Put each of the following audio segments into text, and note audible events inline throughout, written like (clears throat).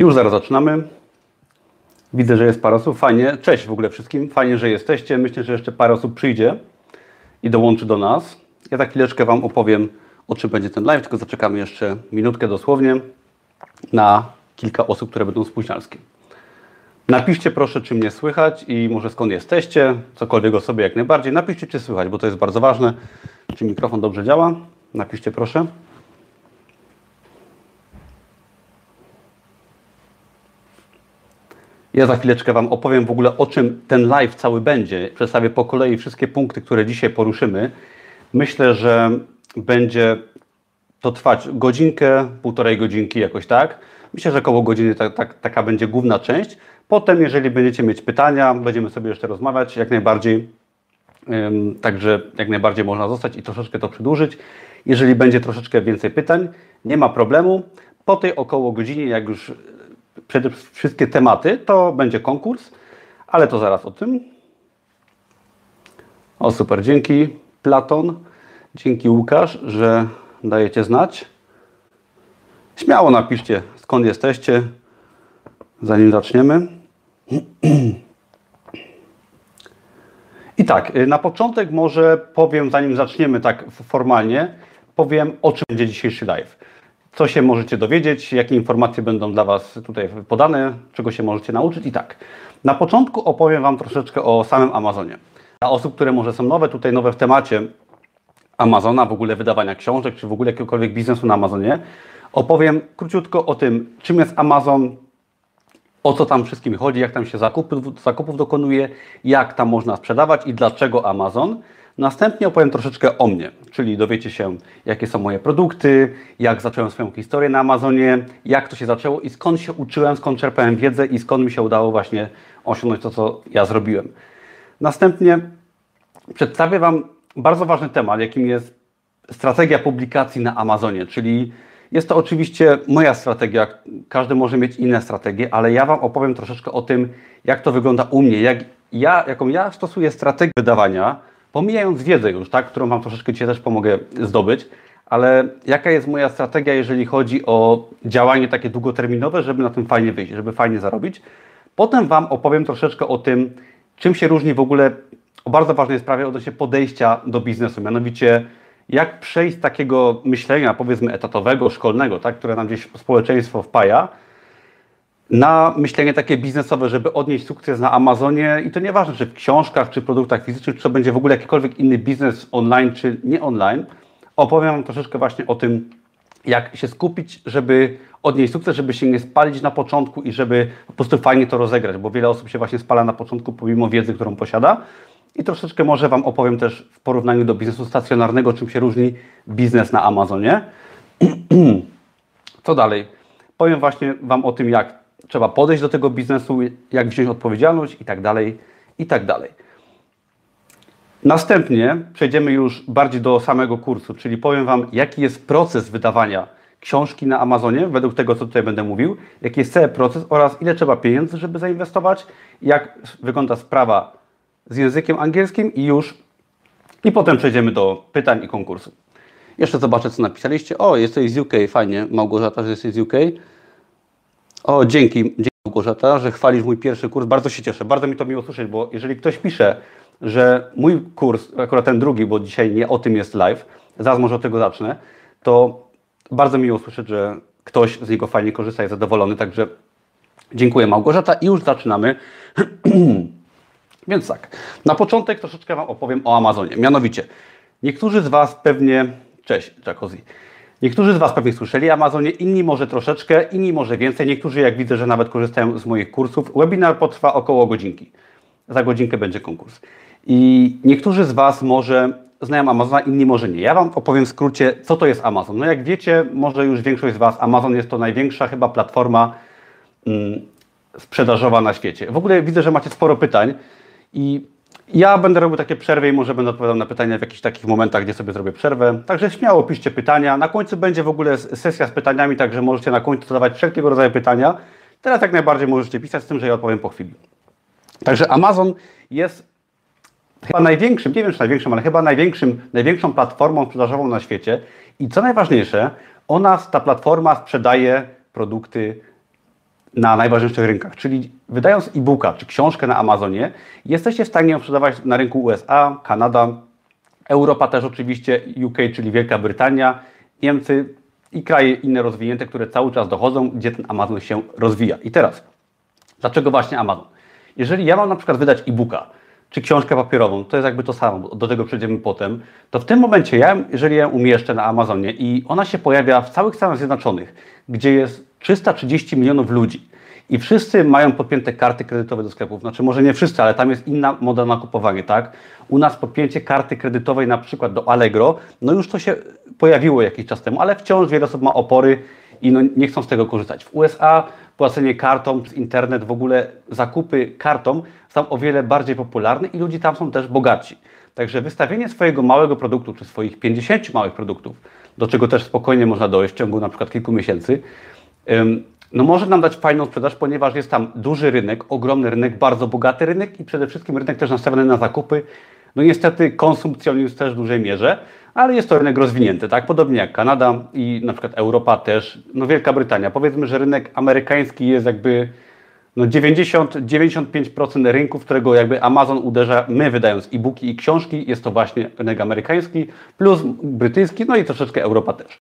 Już zaraz zaczynamy. Widzę, że jest parę osób. Fajnie. Cześć w ogóle wszystkim. Fajnie, że jesteście. Myślę, że jeszcze parę osób przyjdzie i dołączy do nas. Ja za chwileczkę Wam opowiem, o czym będzie ten live, tylko zaczekamy jeszcze minutkę dosłownie na kilka osób, które będą spóźnialskie. Napiszcie proszę, czy mnie słychać i może skąd jesteście, cokolwiek o sobie jak najbardziej. Napiszcie, czy słychać, bo to jest bardzo ważne. Czy mikrofon dobrze działa? Napiszcie proszę. Ja za chwileczkę Wam opowiem w ogóle o czym ten live cały będzie. Przedstawię po kolei wszystkie punkty, które dzisiaj poruszymy. Myślę, że będzie to trwać godzinkę, półtorej godzinki jakoś tak. Myślę, że około godziny ta, ta, taka będzie główna część. Potem, jeżeli będziecie mieć pytania, będziemy sobie jeszcze rozmawiać jak najbardziej. Także jak najbardziej można zostać i troszeczkę to przedłużyć. Jeżeli będzie troszeczkę więcej pytań, nie ma problemu. Po tej około godzinie, jak już przede wszystkie tematy, to będzie konkurs, ale to zaraz o tym. O super, dzięki Platon, dzięki Łukasz, że dajecie znać. Śmiało napiszcie, skąd jesteście, zanim zaczniemy. I tak, y, na początek może powiem, zanim zaczniemy tak formalnie, powiem o czym będzie dzisiejszy live co się możecie dowiedzieć, jakie informacje będą dla Was tutaj podane, czego się możecie nauczyć i tak. Na początku opowiem Wam troszeczkę o samym Amazonie. Dla osób, które może są nowe, tutaj nowe w temacie Amazona, w ogóle wydawania książek, czy w ogóle jakiegokolwiek biznesu na Amazonie, opowiem króciutko o tym, czym jest Amazon, o co tam wszystkim chodzi, jak tam się zakupów, zakupów dokonuje, jak tam można sprzedawać i dlaczego Amazon. Następnie opowiem troszeczkę o mnie, czyli dowiecie się, jakie są moje produkty, jak zacząłem swoją historię na Amazonie, jak to się zaczęło i skąd się uczyłem, skąd czerpałem wiedzę i skąd mi się udało właśnie osiągnąć to, co ja zrobiłem. Następnie przedstawię Wam bardzo ważny temat, jakim jest strategia publikacji na Amazonie, czyli jest to oczywiście moja strategia, każdy może mieć inne strategie, ale ja Wam opowiem troszeczkę o tym, jak to wygląda u mnie, jak ja, jaką ja stosuję strategię wydawania, Pomijając wiedzę już, tak, którą Wam troszeczkę dzisiaj też pomogę zdobyć, ale jaka jest moja strategia, jeżeli chodzi o działanie takie długoterminowe, żeby na tym fajnie wyjść, żeby fajnie zarobić. Potem Wam opowiem troszeczkę o tym, czym się różni w ogóle o bardzo ważnej sprawie odnośnie podejścia do biznesu, mianowicie jak przejść z takiego myślenia, powiedzmy, etatowego, szkolnego, tak, które nam gdzieś społeczeństwo wpaja, na myślenie takie biznesowe, żeby odnieść sukces na Amazonie i to nieważne, czy w książkach, czy produktach fizycznych, czy to będzie w ogóle jakikolwiek inny biznes online, czy nie online, opowiem Wam troszeczkę właśnie o tym, jak się skupić, żeby odnieść sukces, żeby się nie spalić na początku i żeby po prostu fajnie to rozegrać, bo wiele osób się właśnie spala na początku pomimo wiedzy, którą posiada. I troszeczkę może Wam opowiem też w porównaniu do biznesu stacjonarnego, czym się różni biznes na Amazonie. (clears throat) Co dalej? Powiem właśnie Wam o tym, jak trzeba podejść do tego biznesu, jak wziąć odpowiedzialność i tak dalej, i tak dalej. Następnie przejdziemy już bardziej do samego kursu, czyli powiem Wam, jaki jest proces wydawania książki na Amazonie, według tego, co tutaj będę mówił, jaki jest cały proces oraz ile trzeba pieniędzy, żeby zainwestować, jak wygląda sprawa z językiem angielskim i już, i potem przejdziemy do pytań i konkursu. Jeszcze zobaczę, co napisaliście. O, jesteś z UK, fajnie. Małgorzata, że jesteś z UK. O, dzięki, dzięki Małgorzata, że chwalisz mój pierwszy kurs. Bardzo się cieszę. Bardzo mi to miło słyszeć, bo jeżeli ktoś pisze, że mój kurs, akurat ten drugi, bo dzisiaj nie o tym jest live, zaraz może od tego zacznę, to bardzo miło słyszeć, że ktoś z niego fajnie korzysta, jest zadowolony, także dziękuję Małgorzata i już zaczynamy. (clears throat) Więc tak, na początek troszeczkę Wam opowiem o Amazonie. Mianowicie, niektórzy z Was pewnie, cześć Jacuzzi, Niektórzy z Was pewnie słyszeli Amazonie, inni może troszeczkę, inni może więcej. Niektórzy, jak widzę, że nawet korzystają z moich kursów. Webinar potrwa około godzinki. Za godzinkę będzie konkurs. I niektórzy z Was może znają Amazona, inni może nie. Ja Wam opowiem w skrócie, co to jest Amazon. No jak wiecie, może już większość z Was, Amazon jest to największa chyba platforma mm, sprzedażowa na świecie. W ogóle widzę, że macie sporo pytań i ja będę robił takie przerwy i może będę odpowiadał na pytania w jakichś takich momentach, gdzie sobie zrobię przerwę. Także śmiało piszcie pytania. Na końcu będzie w ogóle sesja z pytaniami, także możecie na końcu zadawać wszelkiego rodzaju pytania. Teraz jak najbardziej możecie pisać z tym, że ja odpowiem po chwili. Także Amazon jest chyba największym, nie wiem czy największym, ale chyba największym, największą platformą sprzedażową na świecie. I co najważniejsze, ona, ta platforma sprzedaje produkty na najważniejszych rynkach, czyli wydając e-booka czy książkę na Amazonie, jesteście w stanie ją sprzedawać na rynku USA, Kanada, Europa też oczywiście, UK, czyli Wielka Brytania, Niemcy i kraje inne rozwinięte, które cały czas dochodzą, gdzie ten Amazon się rozwija. I teraz, dlaczego właśnie Amazon? Jeżeli ja mam na przykład wydać e-booka, czy książkę papierową, to jest jakby to samo, do tego przejdziemy potem, to w tym momencie ja, jeżeli ją umieszczę na Amazonie i ona się pojawia w całych Stanach Zjednoczonych, gdzie jest 330 milionów ludzi i wszyscy mają podpięte karty kredytowe do sklepów, znaczy może nie wszyscy, ale tam jest inna moda na kupowanie, tak? U nas podpięcie karty kredytowej na przykład do Allegro, no już to się pojawiło jakiś czas temu, ale wciąż wiele osób ma opory i no nie chcą z tego korzystać. W USA płacenie kartą przez internet, w ogóle zakupy kartą są o wiele bardziej popularne i ludzie tam są też bogaci. Także wystawienie swojego małego produktu, czy swoich 50 małych produktów, do czego też spokojnie można dojść w ciągu na przykład kilku miesięcy, no może nam dać fajną sprzedaż, ponieważ jest tam duży rynek, ogromny rynek, bardzo bogaty rynek i przede wszystkim rynek też nastawiony na zakupy. No niestety konsumpcjonizm też w dużej mierze, ale jest to rynek rozwinięty, tak? Podobnie jak Kanada i na przykład Europa też, no Wielka Brytania. Powiedzmy, że rynek amerykański jest jakby no 90-95% rynku, w którego jakby Amazon uderza, my wydając e-booki i książki, jest to właśnie rynek amerykański, plus brytyjski, no i troszeczkę Europa też.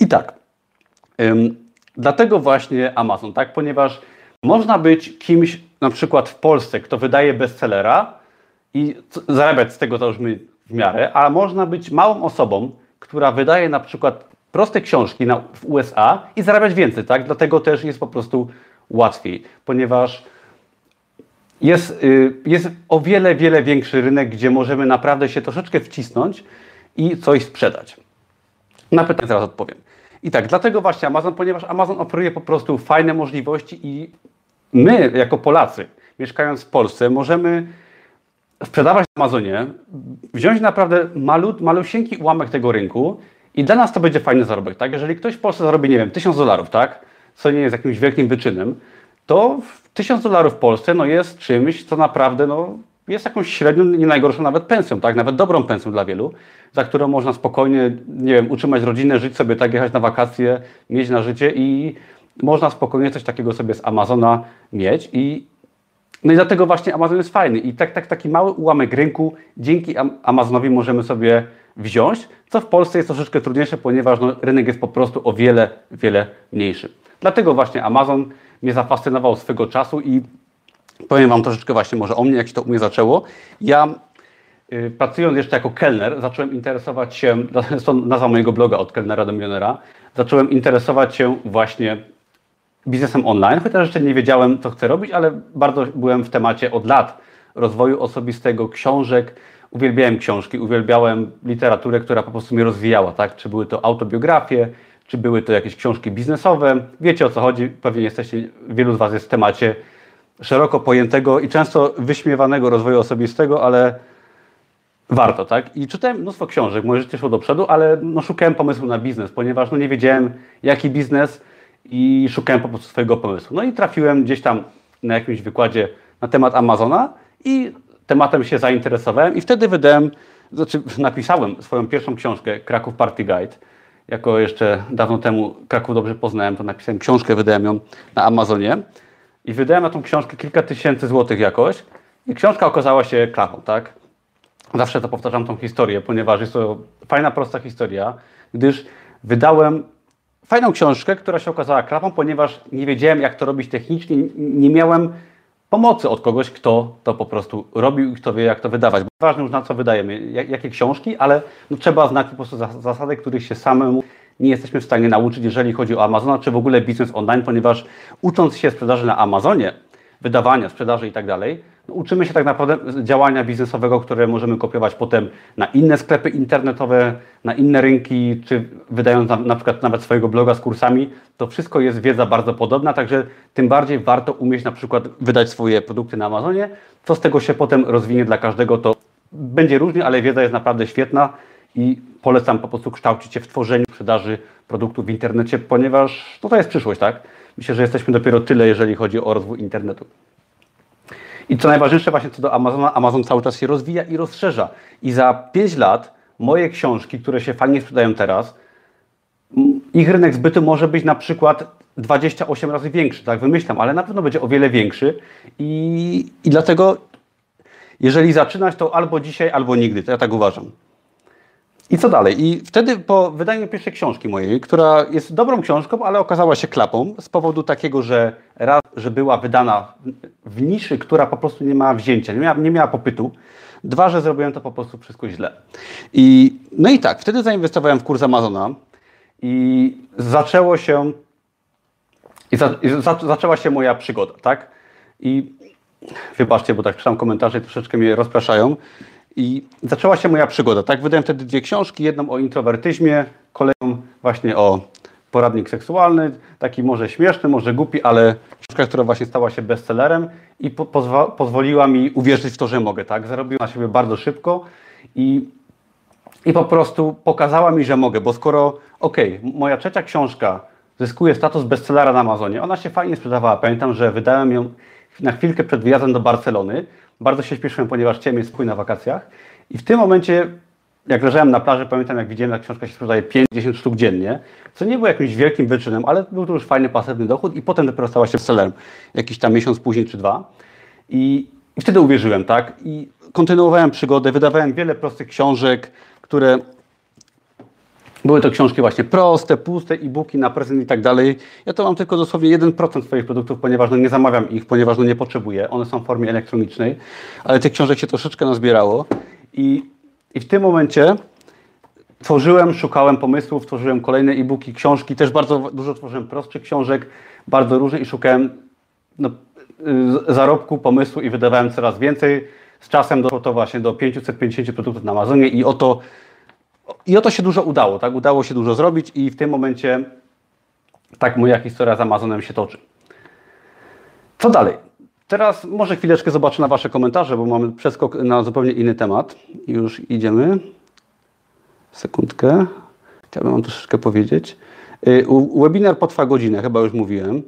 I tak, ym, dlatego właśnie Amazon, tak, ponieważ można być kimś na przykład w Polsce, kto wydaje bestsellera i zarabiać z tego to już my w miarę, a można być małą osobą, która wydaje na przykład proste książki na, w USA i zarabiać więcej, tak? Dlatego też jest po prostu łatwiej, ponieważ jest, y, jest o wiele, wiele większy rynek, gdzie możemy naprawdę się troszeczkę wcisnąć i coś sprzedać. Na pytanie zaraz odpowiem. I tak, dlatego właśnie Amazon, ponieważ Amazon oferuje po prostu fajne możliwości i my, jako Polacy, mieszkając w Polsce, możemy sprzedawać na Amazonie, wziąć naprawdę malut, malusieńki ułamek tego rynku i dla nas to będzie fajny zarobek, tak? Jeżeli ktoś w Polsce zarobi, nie wiem, 1000 dolarów, tak? Co nie jest jakimś wielkim wyczynem, to 1000 dolarów w Polsce no, jest czymś, co naprawdę no, jest jakąś średnią, nie najgorszą nawet pensją, tak? Nawet dobrą pensją dla wielu, za którą można spokojnie, nie wiem, utrzymać rodzinę, żyć sobie tak, jechać na wakacje, mieć na życie i można spokojnie coś takiego sobie z Amazona mieć i no i dlatego właśnie Amazon jest fajny i tak, tak, taki mały ułamek rynku dzięki Amazonowi możemy sobie wziąć, co w Polsce jest troszeczkę trudniejsze, ponieważ no, rynek jest po prostu o wiele, wiele mniejszy. Dlatego właśnie Amazon mnie zafascynował swego czasu i powiem Wam troszeczkę właśnie może o mnie, jak się to u mnie zaczęło. Ja y, pracując jeszcze jako kelner, zacząłem interesować się, to nazwa mojego bloga od kelnera do milionera, zacząłem interesować się właśnie biznesem online, chociaż jeszcze nie wiedziałem, co chcę robić, ale bardzo byłem w temacie od lat rozwoju osobistego, książek. Uwielbiałem książki, uwielbiałem literaturę, która po prostu mnie rozwijała, tak? Czy były to autobiografie, czy były to jakieś książki biznesowe. Wiecie o co chodzi, pewnie jesteście, wielu z Was jest w temacie szeroko pojętego i często wyśmiewanego rozwoju osobistego, ale warto, tak? I czytałem mnóstwo książek, moje życie szło do przodu, ale no, szukałem pomysłu na biznes, ponieważ no, nie wiedziałem, jaki biznes, i szukałem po prostu swojego pomysłu. No i trafiłem gdzieś tam na jakimś wykładzie na temat Amazona i tematem się zainteresowałem i wtedy wydałem, znaczy napisałem swoją pierwszą książkę Kraków Party Guide. Jako jeszcze dawno temu Kraków dobrze poznałem, to napisałem książkę, wydałem ją na Amazonie i wydałem na tą książkę kilka tysięcy złotych jakoś i książka okazała się klapą, tak? Zawsze to powtarzam tą historię, ponieważ jest to fajna, prosta historia, gdyż wydałem fajną książkę, która się okazała klapą, ponieważ nie wiedziałem, jak to robić technicznie, nie miałem pomocy od kogoś, kto to po prostu robił i kto wie, jak to wydawać. Ważne już na co wydajemy, jak, jakie książki, ale no, trzeba znać po prostu zasady, których się samemu nie jesteśmy w stanie nauczyć, jeżeli chodzi o Amazona, czy w ogóle biznes online, ponieważ ucząc się sprzedaży na Amazonie, wydawania, sprzedaży i tak dalej, no, uczymy się tak naprawdę działania biznesowego, które możemy kopiować potem na inne sklepy internetowe, na inne rynki, czy wydając na, na przykład nawet swojego bloga z kursami. To wszystko jest wiedza bardzo podobna, także tym bardziej warto umieć na przykład wydać swoje produkty na Amazonie. Co z tego się potem rozwinie dla każdego, to będzie różnie, ale wiedza jest naprawdę świetna i polecam po prostu kształcić się w tworzeniu sprzedaży produktów w internecie, ponieważ no to jest przyszłość, tak? Myślę, że jesteśmy dopiero tyle, jeżeli chodzi o rozwój internetu. I co najważniejsze właśnie co do Amazona, Amazon cały czas się rozwija i rozszerza. I za 5 lat moje książki, które się fajnie sprzedają teraz, ich rynek zbytu może być na przykład 28 razy większy, tak wymyślam, ale na pewno będzie o wiele większy i, i dlatego jeżeli zaczynać, to albo dzisiaj, albo nigdy, to ja tak uważam. I co dalej? I wtedy po wydaniu pierwszej książki mojej, która jest dobrą książką, ale okazała się klapą z powodu takiego, że raz, że była wydana w niszy, która po prostu nie miała wzięcia, nie miała, nie miała popytu. Dwa, że zrobiłem to po prostu wszystko źle. I, no i tak, wtedy zainwestowałem w kurs Amazona i zaczęło się i, za, i za, zaczęła się moja przygoda, tak? I wybaczcie, bo tak czytam komentarze i troszeczkę mnie rozpraszają. I zaczęła się moja przygoda, tak? Wydałem wtedy dwie książki, jedną o introwertyzmie, kolejną właśnie o poradnik seksualny, taki może śmieszny, może głupi, ale książka, która właśnie stała się bestsellerem i po, pozwa, pozwoliła mi uwierzyć w to, że mogę, tak? Zarobiłem na siebie bardzo szybko i, i po prostu pokazała mi, że mogę, bo skoro, okej, okay, moja trzecia książka zyskuje status bestsellera na Amazonie, ona się fajnie sprzedawała, pamiętam, że wydałem ją na chwilkę przed wyjazdem do Barcelony, bardzo się śpieszyłem, ponieważ mieć spokój na wakacjach i w tym momencie jak leżałem na plaży, pamiętam jak widziałem, jak książka się sprzedaje 5-10 sztuk dziennie, co nie było jakimś wielkim wyczynem, ale był to już fajny, pasywny dochód i potem dopiero stała się bestsellerem jakiś tam miesiąc później czy dwa. I, I wtedy uwierzyłem, tak? I kontynuowałem przygodę, wydawałem wiele prostych książek, które były to książki właśnie proste, puste, e-booki na prezent i tak dalej. Ja to mam tylko dosłownie 1% swoich produktów, ponieważ no nie zamawiam ich, ponieważ no nie potrzebuję. One są w formie elektronicznej, ale tych książek się troszeczkę nazbierało. I, i w tym momencie tworzyłem, szukałem pomysłów, tworzyłem kolejne e-booki, książki, też bardzo dużo tworzyłem prostszych książek, bardzo różnych i szukałem no, y, zarobku, pomysłu i wydawałem coraz więcej. Z czasem doszło to właśnie do 550 produktów na Amazonie i oto i o to się dużo udało, tak? Udało się dużo zrobić i w tym momencie tak moja historia z Amazonem się toczy. Co dalej? Teraz może chwileczkę zobaczę na Wasze komentarze, bo mamy przeskok na zupełnie inny temat. Już idziemy. Sekundkę. Chciałbym Wam troszeczkę powiedzieć. Y, webinar potrwa godzinę, chyba już mówiłem.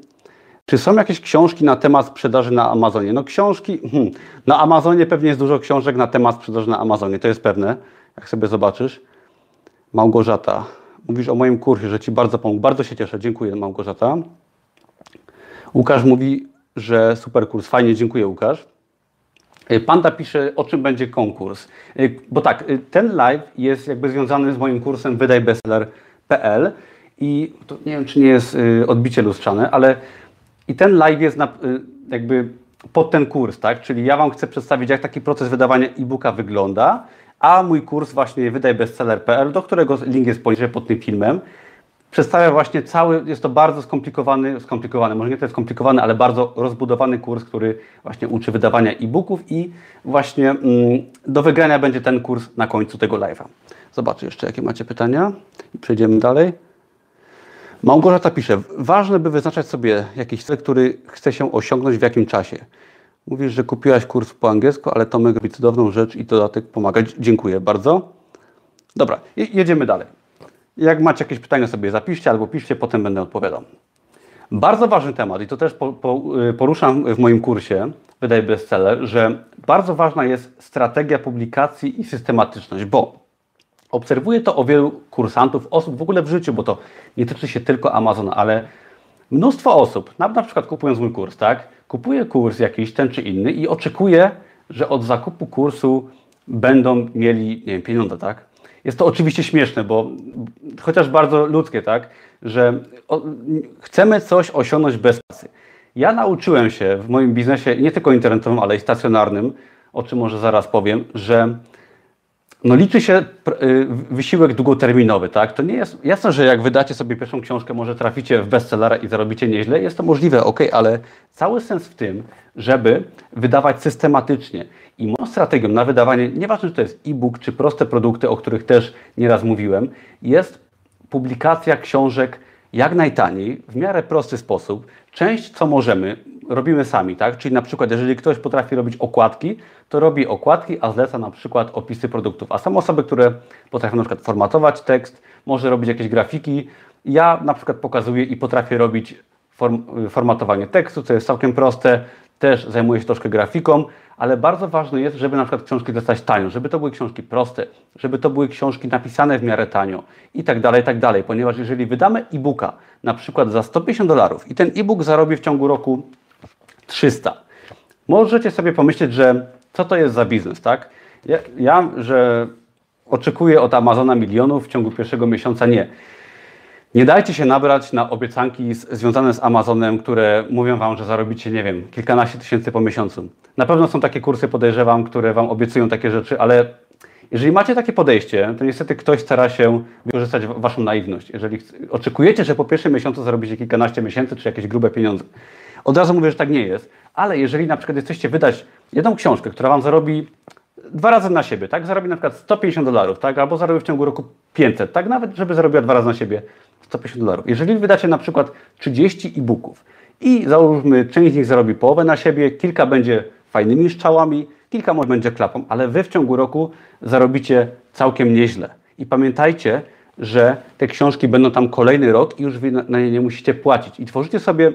Czy są jakieś książki na temat sprzedaży na Amazonie? No książki, hmm, na Amazonie pewnie jest dużo książek na temat sprzedaży na Amazonie, to jest pewne, jak sobie zobaczysz. Małgorzata, mówisz o moim kursie, że Ci bardzo pomógł. Bardzo się cieszę, dziękuję Małgorzata. Łukasz mówi, że super kurs, fajnie, dziękuję Łukasz. Y, Panda pisze, o czym będzie konkurs. Y, bo tak, y, ten live jest jakby związany z moim kursem wydajbestseller.pl i to nie wiem, czy nie jest odbicie lustrzane, ale i ten live jest na, jakby pod ten kurs, tak? Czyli ja Wam chcę przedstawić, jak taki proces wydawania e-booka wygląda, a mój kurs właśnie wydajbestseller.pl, do którego link jest poniżej pod tym filmem, przedstawia właśnie cały, jest to bardzo skomplikowany, skomplikowany, może nie tyle skomplikowany, ale bardzo rozbudowany kurs, który właśnie uczy wydawania e-booków i właśnie mm, do wygrania będzie ten kurs na końcu tego live'a. Zobaczę jeszcze, jakie macie pytania i przejdziemy dalej. Małgorzata pisze, ważne by wyznaczać sobie jakiś cel, który chce się osiągnąć w jakim czasie. Mówisz, że kupiłaś kurs po angielsku, ale to mega cudowną rzecz i dodatek pomaga. Dziękuję bardzo. Dobra, jedziemy dalej. Jak macie jakieś pytania, sobie zapiszcie albo piszcie, potem będę odpowiadał. Bardzo ważny temat i to też po, po, y, poruszam w moim kursie Wydaj Bestseller, że bardzo ważna jest strategia publikacji i systematyczność, bo obserwuję to o wielu kursantów, osób w ogóle w życiu, bo to nie tyczy się tylko Amazona, ale mnóstwo osób, na przykład kupując mój kurs, tak, kupuje kurs jakiś, ten czy inny i oczekuje, że od zakupu kursu będą mieli nie wiem, pieniądze, tak? Jest to oczywiście śmieszne, bo chociaż bardzo ludzkie, tak, że o, chcemy coś osiągnąć bez pracy. Ja nauczyłem się w moim biznesie, nie tylko internetowym, ale i stacjonarnym, o czym może zaraz powiem, że no liczy się y, wysiłek długoterminowy, tak? To nie jest jasne, że jak wydacie sobie pierwszą książkę, może traficie w bestsellera i zarobicie nieźle, jest to możliwe, ok, ale cały sens w tym, żeby wydawać systematycznie i moją strategią na wydawanie, nieważne czy to jest e-book, czy proste produkty, o których też nieraz mówiłem, jest publikacja książek jak najtaniej, w miarę prosty sposób. Część, co możemy, robimy sami, tak? Czyli na przykład, jeżeli ktoś potrafi robić okładki, to robi okładki, a zleca na przykład opisy produktów. A są osoby, które potrafią na przykład formatować tekst, może robić jakieś grafiki. Ja na przykład pokazuję i potrafię robić form, formatowanie tekstu, co jest całkiem proste. też zajmuję się troszkę grafiką, ale bardzo ważne jest, żeby na przykład książki dostać tanio, żeby to były książki proste, żeby to były książki napisane w miarę tanio i tak dalej, i tak dalej, ponieważ jeżeli wydamy e-booka na przykład za 150 dolarów i ten e-book zarobi w ciągu roku 300, możecie sobie pomyśleć, że co to jest za biznes, tak? Ja, ja że oczekuję od Amazona milionów w ciągu pierwszego miesiąca, nie. Nie dajcie się nabrać na obiecanki z, związane z Amazonem, które mówią Wam, że zarobicie, nie wiem, kilkanaście tysięcy po miesiącu. Na pewno są takie kursy, podejrzewam, które Wam obiecują takie rzeczy, ale jeżeli macie takie podejście, to niestety ktoś stara się wykorzystać Waszą naiwność. Jeżeli oczekujecie, że po pierwszym miesiącu zarobicie kilkanaście miesięcy, czy jakieś grube pieniądze. Od razu mówię, że tak nie jest, ale jeżeli na przykład jesteście wydać jedną książkę, która Wam zarobi dwa razy na siebie, tak? Zarobi na przykład 150 dolarów, tak? Albo zarobi w ciągu roku 500, tak? Nawet, żeby zarobiła dwa razy na siebie 150 dolarów. Jeżeli wydacie na przykład 30 e-booków i załóżmy, część z nich zarobi połowę na siebie, kilka będzie fajnymi szczałami, kilka może będzie klapą, ale wy w ciągu roku zarobicie całkiem nieźle. I pamiętajcie, że te książki będą tam kolejny rok i już wy na nie nie musicie płacić. I tworzycie sobie,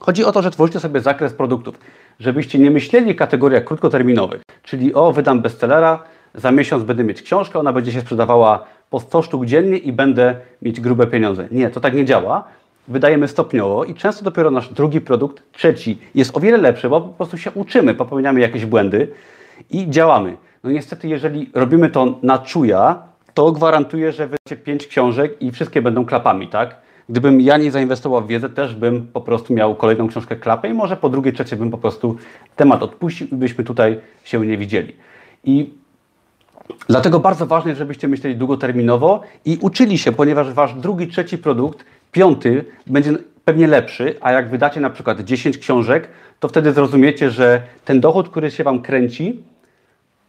chodzi o to, że tworzycie sobie zakres produktów, żebyście nie myśleli w kategoriach krótkoterminowych, czyli o, wydam bestsellera, za miesiąc będę mieć książkę, ona będzie się sprzedawała po 100 sztuk dziennie i będę mieć grube pieniądze. Nie, to tak nie działa. Wydajemy stopniowo i często dopiero nasz drugi produkt, trzeci, jest o wiele lepszy, bo po prostu się uczymy, popełniamy jakieś błędy i działamy. No niestety, jeżeli robimy to na czuja, to gwarantuję, że wydacie pięć książek i wszystkie będą klapami, tak? Gdybym ja nie zainwestował w wiedzę, też bym po prostu miał kolejną książkę klapę i może po drugiej, trzeciej bym po prostu temat odpuścił i byśmy tutaj się nie widzieli. I Dlatego bardzo ważne jest, żebyście myśleli długoterminowo i uczyli się, ponieważ wasz drugi, trzeci produkt, piąty, będzie pewnie lepszy, a jak wydacie na przykład 10 książek, to wtedy zrozumiecie, że ten dochód, który się wam kręci,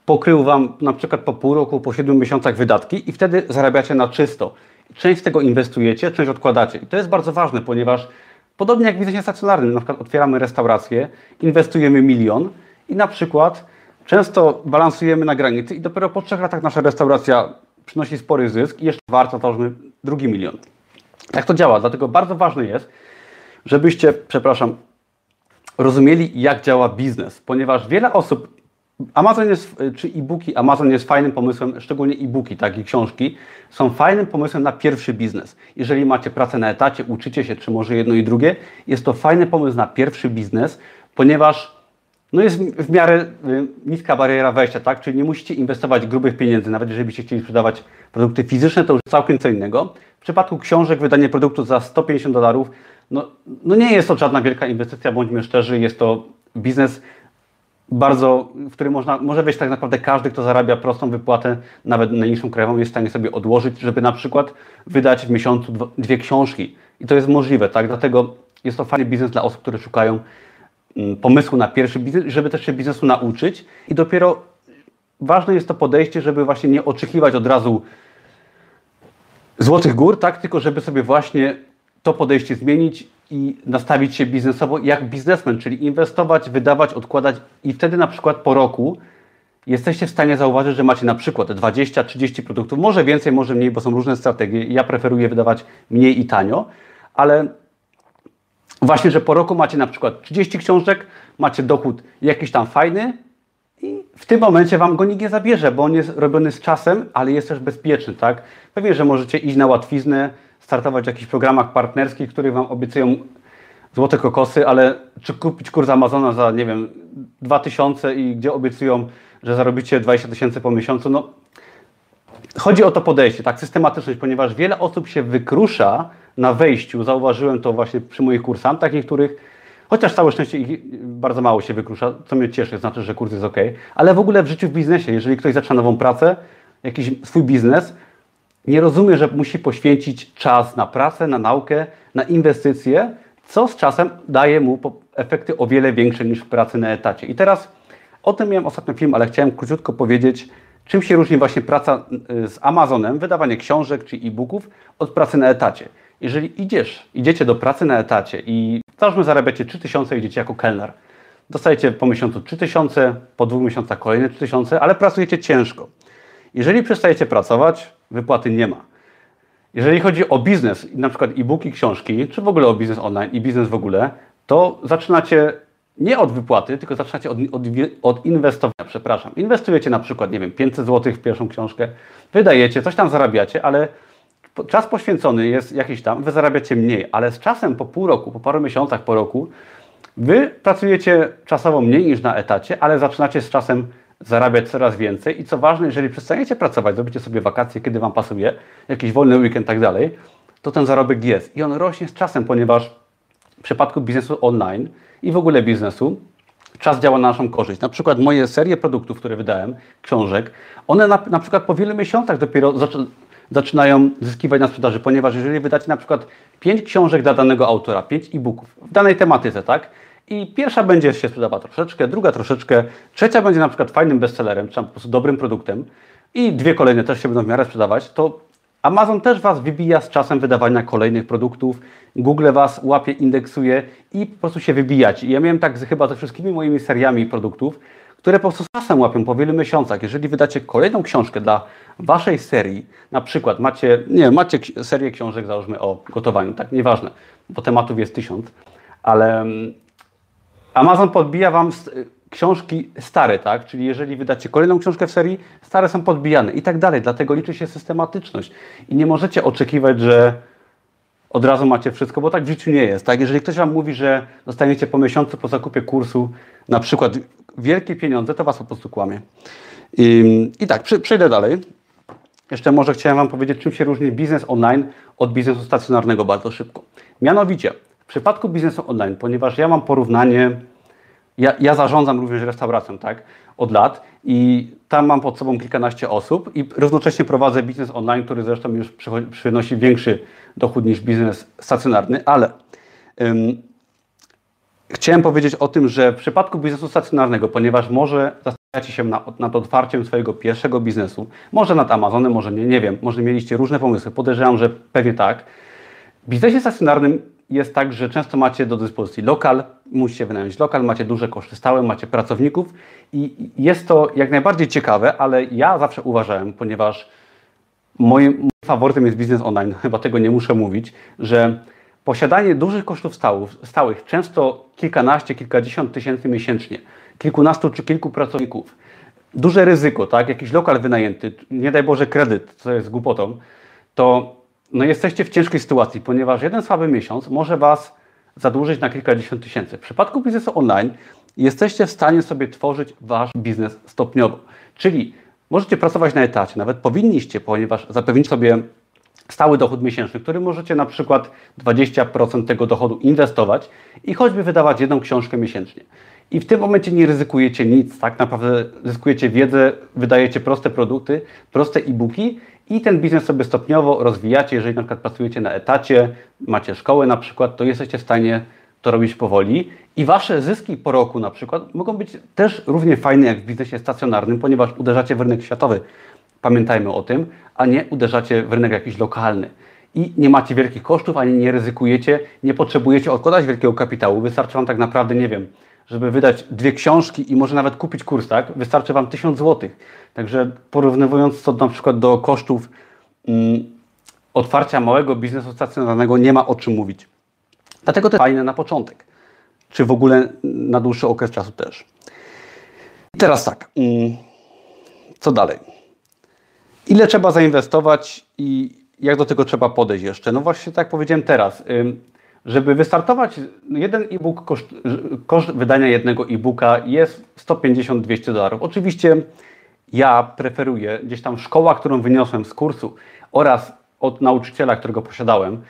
pokrył wam na przykład po pół roku, po 7 miesiącach wydatki i wtedy zarabiacie na czysto. Część z tego inwestujecie, część odkładacie. I to jest bardzo ważne, ponieważ podobnie jak w biznesie stacjonarnym, na przykład otwieramy restaurację, inwestujemy milion i na przykład Często balansujemy na granicy i dopiero po trzech latach nasza restauracja przynosi spory zysk i jeszcze warto załóżmy drugi milion. Jak to działa? Dlatego bardzo ważne jest, żebyście, przepraszam, rozumieli, jak działa biznes, ponieważ wiele osób, Amazon jest, czy e-booki, Amazon jest fajnym pomysłem, szczególnie e-booki, tak i książki, są fajnym pomysłem na pierwszy biznes. Jeżeli macie pracę na etacie, uczycie się, czy może jedno i drugie, jest to fajny pomysł na pierwszy biznes, ponieważ no jest w miarę y, niska bariera wejścia, tak? Czyli nie musicie inwestować grubych pieniędzy, nawet jeżeli byście chcieli sprzedawać produkty fizyczne, to już całkiem co innego. W przypadku książek wydanie produktu za 150 dolarów, no, no nie jest to żadna wielka inwestycja, bądźmy szczerzy, jest to biznes bardzo, w którym można, może wejść tak naprawdę każdy, kto zarabia prostą wypłatę, nawet najniższą krajową, jest w stanie sobie odłożyć, żeby na przykład wydać w miesiącu dwie książki. I to jest możliwe, tak? Dlatego jest to fajny biznes dla osób, które szukają Mm, pomysłu na pierwszy biznes, żeby też się biznesu nauczyć i dopiero ważne jest to podejście, żeby właśnie nie oczekiwać od razu złotych gór, tak, tylko żeby sobie właśnie to podejście zmienić i nastawić się biznesowo jak biznesmen, czyli inwestować, wydawać, odkładać i wtedy na przykład po roku jesteście w stanie zauważyć, że macie na przykład 20-30 produktów, może więcej, może mniej, bo są różne strategie. Ja preferuję wydawać mniej i tanio, ale Właśnie, że po roku macie na przykład 30 książek, macie dochód jakiś tam fajny i w tym momencie Wam go nikt nie zabierze, bo on jest robiony z czasem, ale jest też bezpieczny, tak? Pewnie, że możecie iść na łatwiznę, startować w jakichś programach partnerskich, których Wam obiecują złote kokosy, ale czy kupić kurs Amazona za, nie wiem, 2000 i gdzie obiecują, że zarobicie 20 tysięcy po miesiącu, no chodzi o to podejście, tak, systematyczność, ponieważ wiele osób się wykrusza na wejściu, zauważyłem to właśnie przy moich kursantach niektórych, chociaż całe szczęście ich bardzo mało się wykrusza, co mnie cieszy, znaczy, że kurs jest ok, ale w ogóle w życiu, w biznesie, jeżeli ktoś zaczyna nową pracę, jakiś swój biznes, nie rozumie, że musi poświęcić czas na pracę, na naukę, na inwestycje, co z czasem daje mu efekty o wiele większe niż w pracy na etacie. I teraz o tym miałem ostatnio film, ale chciałem króciutko powiedzieć, czym się różni właśnie praca y, z Amazonem, wydawanie książek czy e-booków od pracy na etacie. Jeżeli idziesz, idziecie do pracy na etacie i załóżmy zarabiacie 3000 i idziecie jako kelner, dostajecie po miesiącu 3000, po dwóch miesiącach kolejne 3000, ale pracujecie ciężko. Jeżeli przestajecie pracować, wypłaty nie ma. Jeżeli chodzi o biznes, na przykład e-booki, książki, czy w ogóle o biznes online i biznes w ogóle, to zaczynacie nie od wypłaty, tylko zaczynacie od, od, od, inwestowania, przepraszam. Inwestujecie na przykład, nie wiem, 500 zł w pierwszą książkę, wydajecie, coś tam zarabiacie, ale czas poświęcony jest jakiś tam, wy zarabiacie mniej, ale z czasem po pół roku, po paru miesiącach po roku, wy pracujecie czasowo mniej niż na etacie, ale zaczynacie z czasem zarabiać coraz więcej i co ważne, jeżeli przestaniecie pracować, zrobicie sobie wakacje, kiedy Wam pasuje, jakiś wolny weekend tak dalej, to ten zarobek jest i on rośnie z czasem, ponieważ w przypadku biznesu online i w ogóle biznesu czas działa na naszą korzyść. Na przykład moje serie produktów, które wydałem, książek, one na, na przykład po wielu miesiącach dopiero zaczynają zyskiwać na sprzedaży, ponieważ jeżeli wydacie na przykład 5 książek dla danego autora, 5 e-booków w danej tematyce, tak? I pierwsza będzie się sprzedawała troszeczkę, druga troszeczkę, trzecia będzie na przykład fajnym bestsellerem, czy po prostu dobrym produktem i dwie kolejne też się będą w miarę sprzedawać, to Amazon też Was wybija z czasem wydawania kolejnych produktów, Google Was łapie, indeksuje i po prostu się wybijacie. I ja miałem tak z, chyba ze wszystkimi moimi seriami produktów, które po prostu z czasem łapią po wielu miesiącach. Jeżeli wydacie kolejną książkę dla Waszej serii, na przykład macie, nie macie serię książek, załóżmy o gotowaniu, tak, nieważne, bo tematów jest tysiąc, ale mm, Amazon podbija Wam książki stare, tak? Czyli jeżeli wydacie kolejną książkę w serii, stare są podbijane i tak dalej. Dlatego liczy się systematyczność. I nie możecie oczekiwać, że od razu macie wszystko, bo tak w życiu nie jest. Tak? Jeżeli ktoś Wam mówi, że dostaniecie po miesiącu po zakupie kursu na przykład wielkie pieniądze, to Was po prostu kłamie. I, i tak, przejdę dalej. Jeszcze może chciałem Wam powiedzieć, czym się różni biznes online od biznesu stacjonarnego bardzo szybko. Mianowicie, w przypadku biznesu online, ponieważ ja mam porównanie ja, ja zarządzam również restauracją, tak, od lat i tam mam pod sobą kilkanaście osób i równocześnie prowadzę biznes online, który zresztą już przynosi większy dochód niż biznes stacjonarny, ale ym, chciałem powiedzieć o tym, że w przypadku biznesu stacjonarnego, ponieważ może zastanawiacie się nad, nad otwarciem swojego pierwszego biznesu, może nad Amazonem, może nie, nie wiem, może mieliście różne pomysły, podejrzewam, że pewnie tak. W biznesie stacjonarnym jest tak, że często macie do dyspozycji lokal, musicie wynająć lokal, macie duże koszty stałe, macie pracowników i jest to jak najbardziej ciekawe, ale ja zawsze uważałem, ponieważ moim, faworytem jest biznes online, (laughs) chyba tego nie muszę mówić, że posiadanie dużych kosztów stałych, stałych, często kilkanaście, kilkadziesiąt tysięcy miesięcznie, kilkunastu czy kilku pracowników, duże ryzyko, tak, jakiś lokal wynajęty, nie daj Boże kredyt, co jest głupotą, to no jesteście w ciężkiej sytuacji, ponieważ jeden słaby miesiąc może Was zadłużyć na kilkadziesiąt tysięcy. W przypadku biznesu online jesteście w stanie sobie tworzyć Wasz biznes stopniowo. Czyli możecie pracować na etacie, nawet powinniście, ponieważ zapewnić sobie stały dochód miesięczny, który możecie na przykład 20% tego dochodu inwestować i choćby wydawać jedną książkę miesięcznie. I w tym momencie nie ryzykujecie nic, tak naprawdę zyskujecie wiedzę, wydajecie proste produkty, proste e-booki i ten biznes sobie stopniowo rozwijacie. Jeżeli na przykład pracujecie na etacie, macie szkołę na przykład, to jesteście w stanie to robić powoli i wasze zyski po roku na przykład mogą być też równie fajne jak w biznesie stacjonarnym, ponieważ uderzacie w rynek światowy. Pamiętajmy o tym, a nie uderzacie w rynek jakiś lokalny. I nie macie wielkich kosztów, ani nie ryzykujecie, nie potrzebujecie odkładać wielkiego kapitału. Wystarczy Wam tak naprawdę, nie wiem, żeby wydać dwie książki i może nawet kupić kurs, tak? Wystarczy Wam 1000 zł. Także porównywując to na przykład do kosztów mm, otwarcia małego biznesu stacjonarnego, nie ma o czym mówić. Dlatego to jest fajne na początek, czy w ogóle na dłuższy okres czasu też. I teraz tak, mm, co dalej? Ile trzeba zainwestować i jak do tego trzeba podejść jeszcze? No właśnie tak powiedziałem teraz, żeby wystartować, jeden e-book, koszt, koszt wydania jednego e-booka jest 150-200 dolarów. Oczywiście ja preferuję gdzieś tam szkoła, którą wyniosłem z kursu oraz od nauczyciela, którego posiadałem.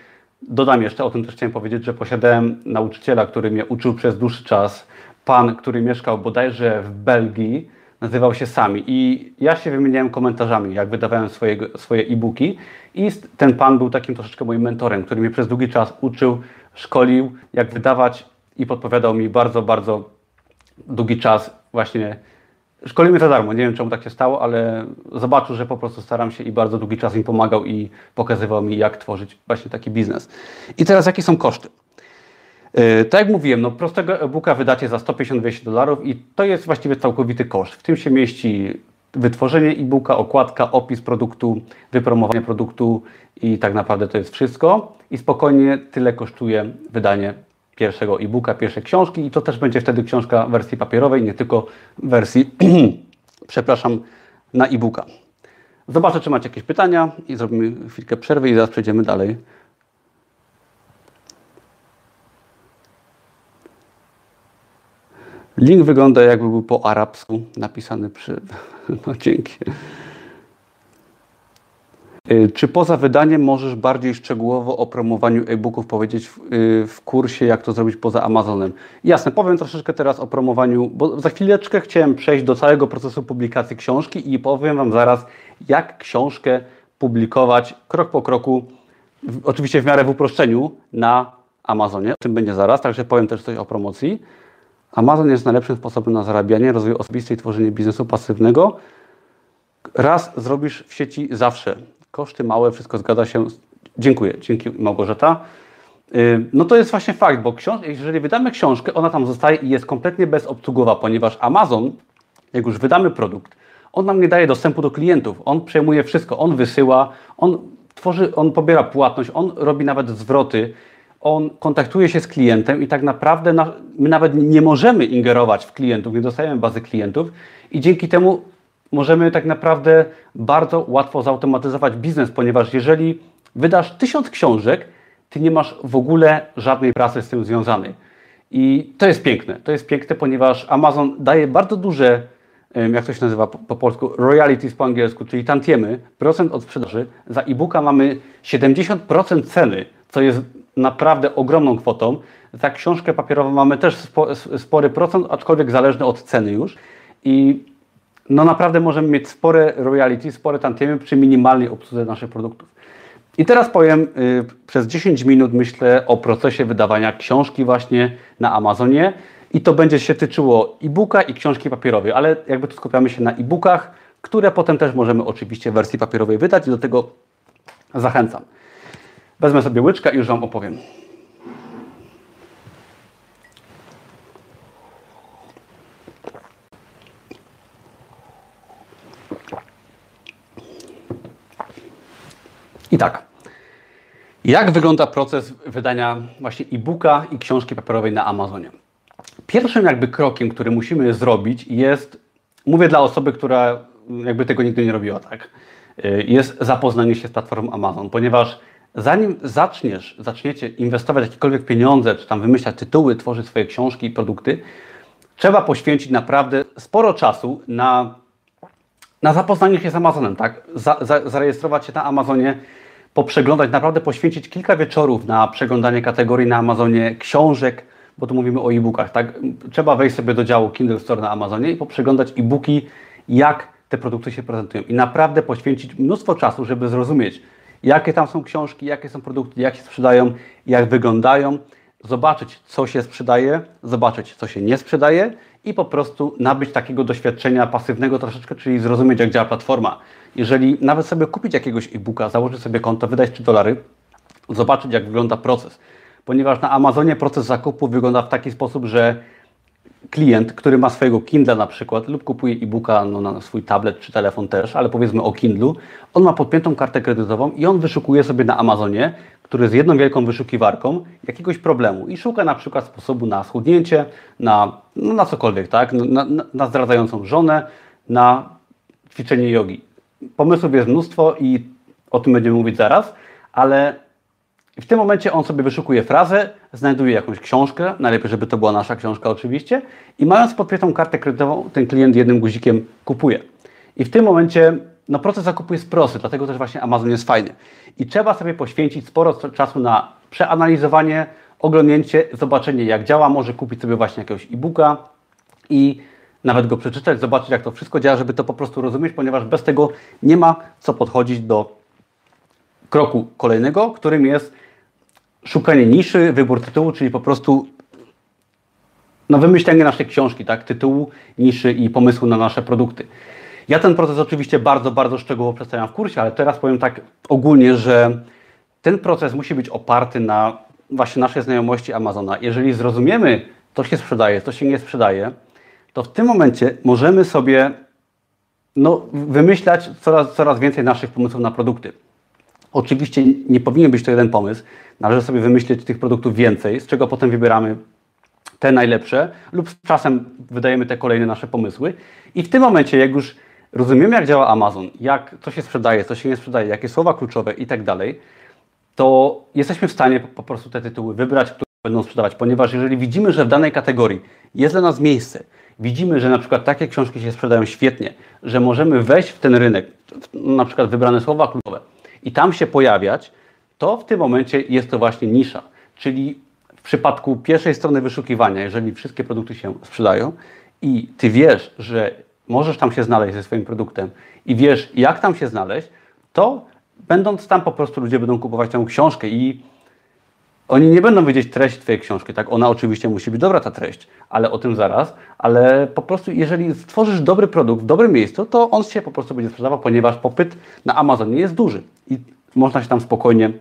Dodam jeszcze, o tym też chciałem powiedzieć, że posiadałem nauczyciela, który mnie uczył przez dłuższy czas. Pan, który mieszkał bodajże w Belgii, nazywał się Sami. I ja się wymieniałem komentarzami, jak wydawałem swoje, swoje e-booki. I ten pan był takim troszeczkę moim mentorem, który mnie przez długi czas uczył, szkolił, jak wydawać i podpowiadał mi bardzo, bardzo długi czas właśnie Szkolimy za darmo. Nie wiem, czemu tak się stało, ale zobaczył, że po prostu staram się i bardzo długi czas mi pomagał i pokazywał mi, jak tworzyć właśnie taki biznes. I teraz, jakie są koszty? Yy, tak jak mówiłem, no prostego e-booka wydacie za 150-200 dolarów i to jest właściwie całkowity koszt. W tym się mieści wytworzenie e-booka, okładka, opis produktu, wypromowanie produktu i tak naprawdę to jest wszystko. I spokojnie tyle kosztuje wydanie pierwszego e-booka, pierwszej książki i to też będzie wtedy książka w wersji papierowej, nie tylko w wersji, (clears throat) przepraszam, na e-booka. Zobaczę, czy macie jakieś pytania i zrobimy chwilkę przerwy i zaraz przejdziemy dalej. Link wygląda jakby był po arabsku napisany przy... (laughs) No dzięki. Y, czy poza wydaniem możesz bardziej szczegółowo o promowaniu e-booków powiedzieć w, y, w, kursie, jak to zrobić poza Amazonem? Jasne, powiem troszeczkę teraz o promowaniu, bo za chwileczkę chciałem przejść do całego procesu publikacji książki i powiem Wam zaraz, jak książkę publikować krok po kroku, w, oczywiście w miarę w uproszczeniu, na Amazonie. O tym będzie zaraz, także powiem też coś o promocji. Amazon jest najlepszym sposobem na zarabianie, rozwój osobisty i tworzenie biznesu pasywnego. Raz zrobisz w sieci zawsze koszty małe, wszystko zgadza się. Dziękuję, dzięki Małgorzata. Y, no to jest właśnie fakt, bo jeżeli wydamy książkę, ona tam zostaje i jest kompletnie bezobsługowa, ponieważ Amazon, jak już wydamy produkt, on nam nie daje dostępu do klientów, on przejmuje wszystko, on wysyła, on tworzy, on pobiera płatność, on robi nawet zwroty, on kontaktuje się z klientem i tak naprawdę na, my nawet nie możemy ingerować w klientów, nie dostajemy bazy klientów i dzięki temu możemy tak naprawdę bardzo łatwo zautomatyzować biznes, ponieważ jeżeli wydasz tysiąc książek, ty nie masz w ogóle żadnej pracy z tym związanej. I to jest piękne. To jest piękne, ponieważ Amazon daje bardzo duże, jak to się nazywa po, po polsku, royalties po angielsku, czyli tantiemy, procent od sprzedaży. Za e-booka mamy 70% ceny, co jest naprawdę ogromną kwotą. Za książkę papierową mamy też spory procent, aczkolwiek zależny od ceny już. I no naprawdę możemy mieć spore royalty, spore tantiemy przy minimalnej obsłudze naszych produktów. I teraz powiem y, przez 10 minut myślę o procesie wydawania książki właśnie na Amazonie i to będzie się tyczyło e-booka i książki papierowej, ale jakby tu skupiamy się na e-bookach, które potem też możemy oczywiście w wersji papierowej wydać i do tego zachęcam. Wezmę sobie łyczkę i już Wam opowiem. I tak. Jak wygląda proces wydania właśnie e-booka i książki papierowej na Amazonie? Pierwszym jakby krokiem, który musimy zrobić jest, mówię dla osoby, która jakby tego nigdy nie robiła, tak, jest zapoznanie się z platformą Amazon, ponieważ zanim zaczniesz, zaczniecie inwestować jakiekolwiek pieniądze, czy tam wymyślać tytuły, tworzyć swoje książki i produkty, trzeba poświęcić naprawdę sporo czasu na, na zapoznanie się z Amazonem, tak? Za, za, zarejestrować się na Amazonie, poprzeglądać, naprawdę poświęcić kilka wieczorów na przeglądanie kategorii na Amazonie, książek, bo tu mówimy o e-bookach, tak? Trzeba wejść sobie do działu Kindle Store na Amazonie i poprzeglądać e-booki, jak te produkty się prezentują. I naprawdę poświęcić mnóstwo czasu, żeby zrozumieć, jakie tam są książki, jakie są produkty, jak się sprzedają, jak wyglądają, zobaczyć, co się sprzedaje, zobaczyć, co się nie sprzedaje i po prostu nabyć takiego doświadczenia pasywnego troszeczkę, czyli zrozumieć, jak działa platforma. Jeżeli nawet sobie kupić jakiegoś e-booka, założyć sobie konto, wydać 3 dolary, zobaczyć, jak wygląda proces. Ponieważ na Amazonie proces zakupu wygląda w taki sposób, że klient, który ma swojego Kindle na przykład lub kupuje e-booka no, na swój tablet czy telefon też, ale powiedzmy o Kindlu, on ma podpiętą kartę kredytową i on wyszukuje sobie na Amazonie, który jest jedną wielką wyszukiwarką, jakiegoś problemu i szuka na przykład sposobu na schudnięcie, na, no, na cokolwiek, tak? Na, na, na zdradzającą żonę, na ćwiczenie jogi. Pomysłów jest mnóstwo i o tym będziemy mówić zaraz, ale w tym momencie on sobie wyszukuje frazę, znajduje jakąś książkę, najlepiej, żeby to była nasza książka oczywiście, i mając podpiętą kartę kredytową, ten klient jednym guzikiem kupuje. I w tym momencie no, proces zakupu jest prosty, dlatego też właśnie Amazon jest fajny. I trzeba sobie poświęcić sporo czasu na przeanalizowanie, oglądnięcie, zobaczenie jak działa, może kupić sobie właśnie jakiegoś e-booka i nawet go przeczytać, zobaczyć jak to wszystko działa, żeby to po prostu rozumieć, ponieważ bez tego nie ma co podchodzić do kroku kolejnego, którym jest szukanie niszy, wybór tytułu, czyli po prostu no, wymyślenie naszej książki, tak? tytułu, niszy i pomysłu na nasze produkty. Ja ten proces oczywiście bardzo, bardzo szczegółowo przedstawiam w kursie, ale teraz powiem tak ogólnie, że ten proces musi być oparty na właśnie naszej znajomości Amazona. Jeżeli zrozumiemy, co się sprzedaje, co się nie sprzedaje, to w tym momencie możemy sobie no, wymyślać coraz, coraz więcej naszych pomysłów na produkty. Oczywiście nie powinien być to jeden pomysł. Należy sobie wymyślić tych produktów więcej, z czego potem wybieramy te najlepsze lub z czasem wydajemy te kolejne nasze pomysły. I w tym momencie, jak już rozumiemy, jak działa Amazon, jak co się sprzedaje, co się nie sprzedaje, jakie słowa kluczowe i tak dalej, to jesteśmy w stanie po prostu te tytuły wybrać, które będą sprzedawać, ponieważ jeżeli widzimy, że w danej kategorii jest dla nas miejsce, widzimy, że na przykład takie książki się sprzedają świetnie, że możemy wejść w ten rynek, na przykład wybrane słowa kluczowe i tam się pojawiać, to w tym momencie jest to właśnie nisza. Czyli w przypadku pierwszej strony wyszukiwania, jeżeli wszystkie produkty się sprzedają i ty wiesz, że możesz tam się znaleźć ze swoim produktem i wiesz, jak tam się znaleźć, to będąc tam po prostu ludzie będą kupować tę książkę i oni nie będą wiedzieć treść Twojej książki, tak? Ona oczywiście musi być dobra, ta treść, ale o tym zaraz. Ale po prostu, jeżeli stworzysz dobry produkt w dobrym miejscu, to on się po prostu będzie sprzedawał, ponieważ popyt na Amazonie jest duży i można się tam spokojnie,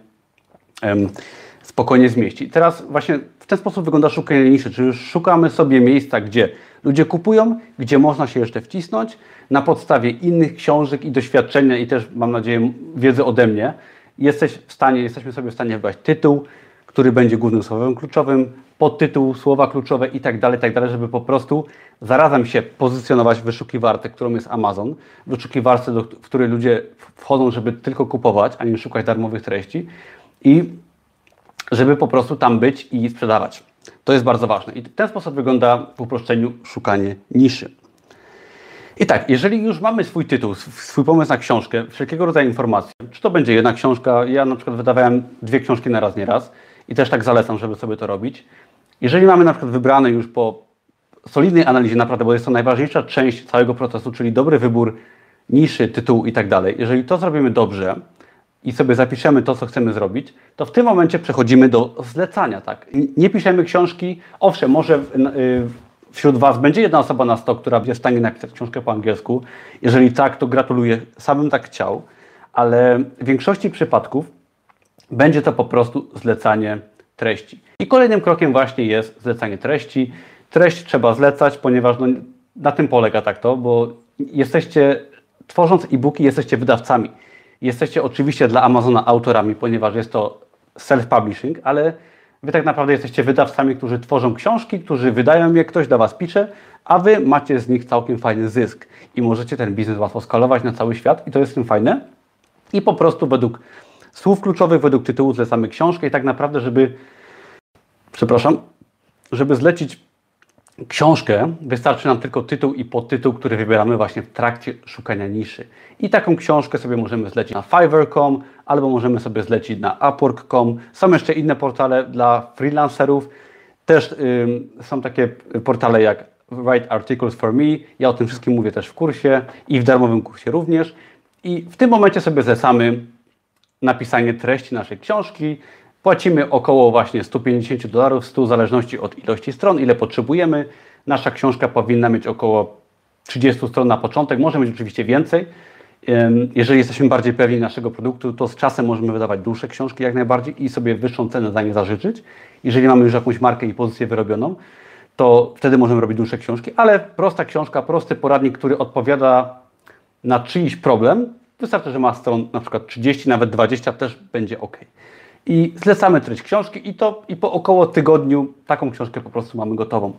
um, spokojnie zmieścić. Teraz właśnie w ten sposób wygląda szukanie niszy, czyli szukamy sobie miejsca, gdzie ludzie kupują, gdzie można się jeszcze wcisnąć na podstawie innych książek i doświadczenia i też mam nadzieję wiedzy ode mnie. Jesteś w stanie, jesteśmy sobie w stanie wybrać tytuł, który będzie głównym słowem kluczowym, podtytuł, słowa kluczowe i tak dalej, tak dalej, żeby po prostu zarazem się pozycjonować w wyszukiwarce, którą jest Amazon, wyszukiwarce, do, w której ludzie wchodzą, żeby tylko kupować, a nie szukać darmowych treści i żeby po prostu tam być i sprzedawać. To jest bardzo ważne. I w ten sposób wygląda w uproszczeniu szukanie niszy. I tak, jeżeli już mamy swój tytuł, swój pomysł na książkę, wszelkiego rodzaju informacje, czy to będzie jedna książka, ja na przykład wydawałem dwie książki na raz, nie raz i też tak zalecam, żeby sobie to robić. Jeżeli mamy na przykład wybrane już po solidnej analizie naprawdę, bo jest to najważniejsza część całego procesu, czyli dobry wybór niszy, tytułu i tak dalej. Jeżeli to zrobimy dobrze i sobie zapiszemy to, co chcemy zrobić, to w tym momencie przechodzimy do zlecania. Tak? Nie piszemy książki, owszem, może y, wśród Was będzie jedna osoba na sto, która będzie w stanie napisać książkę po angielsku. Jeżeli tak, to gratuluję, samym tak chciał, ale w większości przypadków będzie to po prostu zlecanie treści. I kolejnym krokiem właśnie jest zlecanie treści. Treść trzeba zlecać, ponieważ no, na tym polega tak to, bo jesteście, tworząc e-booki, jesteście wydawcami. Jesteście oczywiście dla Amazona autorami, ponieważ jest to self-publishing, ale Wy tak naprawdę jesteście wydawcami, którzy tworzą książki, którzy wydają je, ktoś do Was pisze, a Wy macie z nich całkiem fajny zysk i możecie ten biznes łatwo skalować na cały świat i to jest tym fajne. I po prostu według słów kluczowych, według tytułu zlecamy książkę i tak naprawdę, żeby, przepraszam, żeby zlecić książkę, wystarczy nam tylko tytuł i podtytuł, który wybieramy właśnie w trakcie szukania niszy. I taką książkę sobie możemy zlecić na Fiverr.com albo możemy sobie zlecić na Upwork.com. Są jeszcze inne portale dla freelancerów. Też są takie portale jak Write Articles for Me. Ja o tym wszystkim mówię też w kursie i w darmowym kursie również. I w tym momencie sobie zlecamy napisanie treści naszej książki, Płacimy około właśnie 150 dolarów, 100 w zależności od ilości stron, ile potrzebujemy. Nasza książka powinna mieć około 30 stron na początek, może mieć oczywiście więcej. Jeżeli jesteśmy bardziej pewni naszego produktu, to z czasem możemy wydawać dłuższe książki jak najbardziej i sobie wyższą cenę za nie zażyczyć. Jeżeli mamy już jakąś markę i pozycję wyrobioną, to wtedy możemy robić dłuższe książki, ale prosta książka, prosty poradnik, który odpowiada na czyjś problem, wystarczy, że ma stron na przykład 30, nawet 20, też będzie ok i zlecamy treść książki i to i po około tygodniu taką książkę po prostu mamy gotową.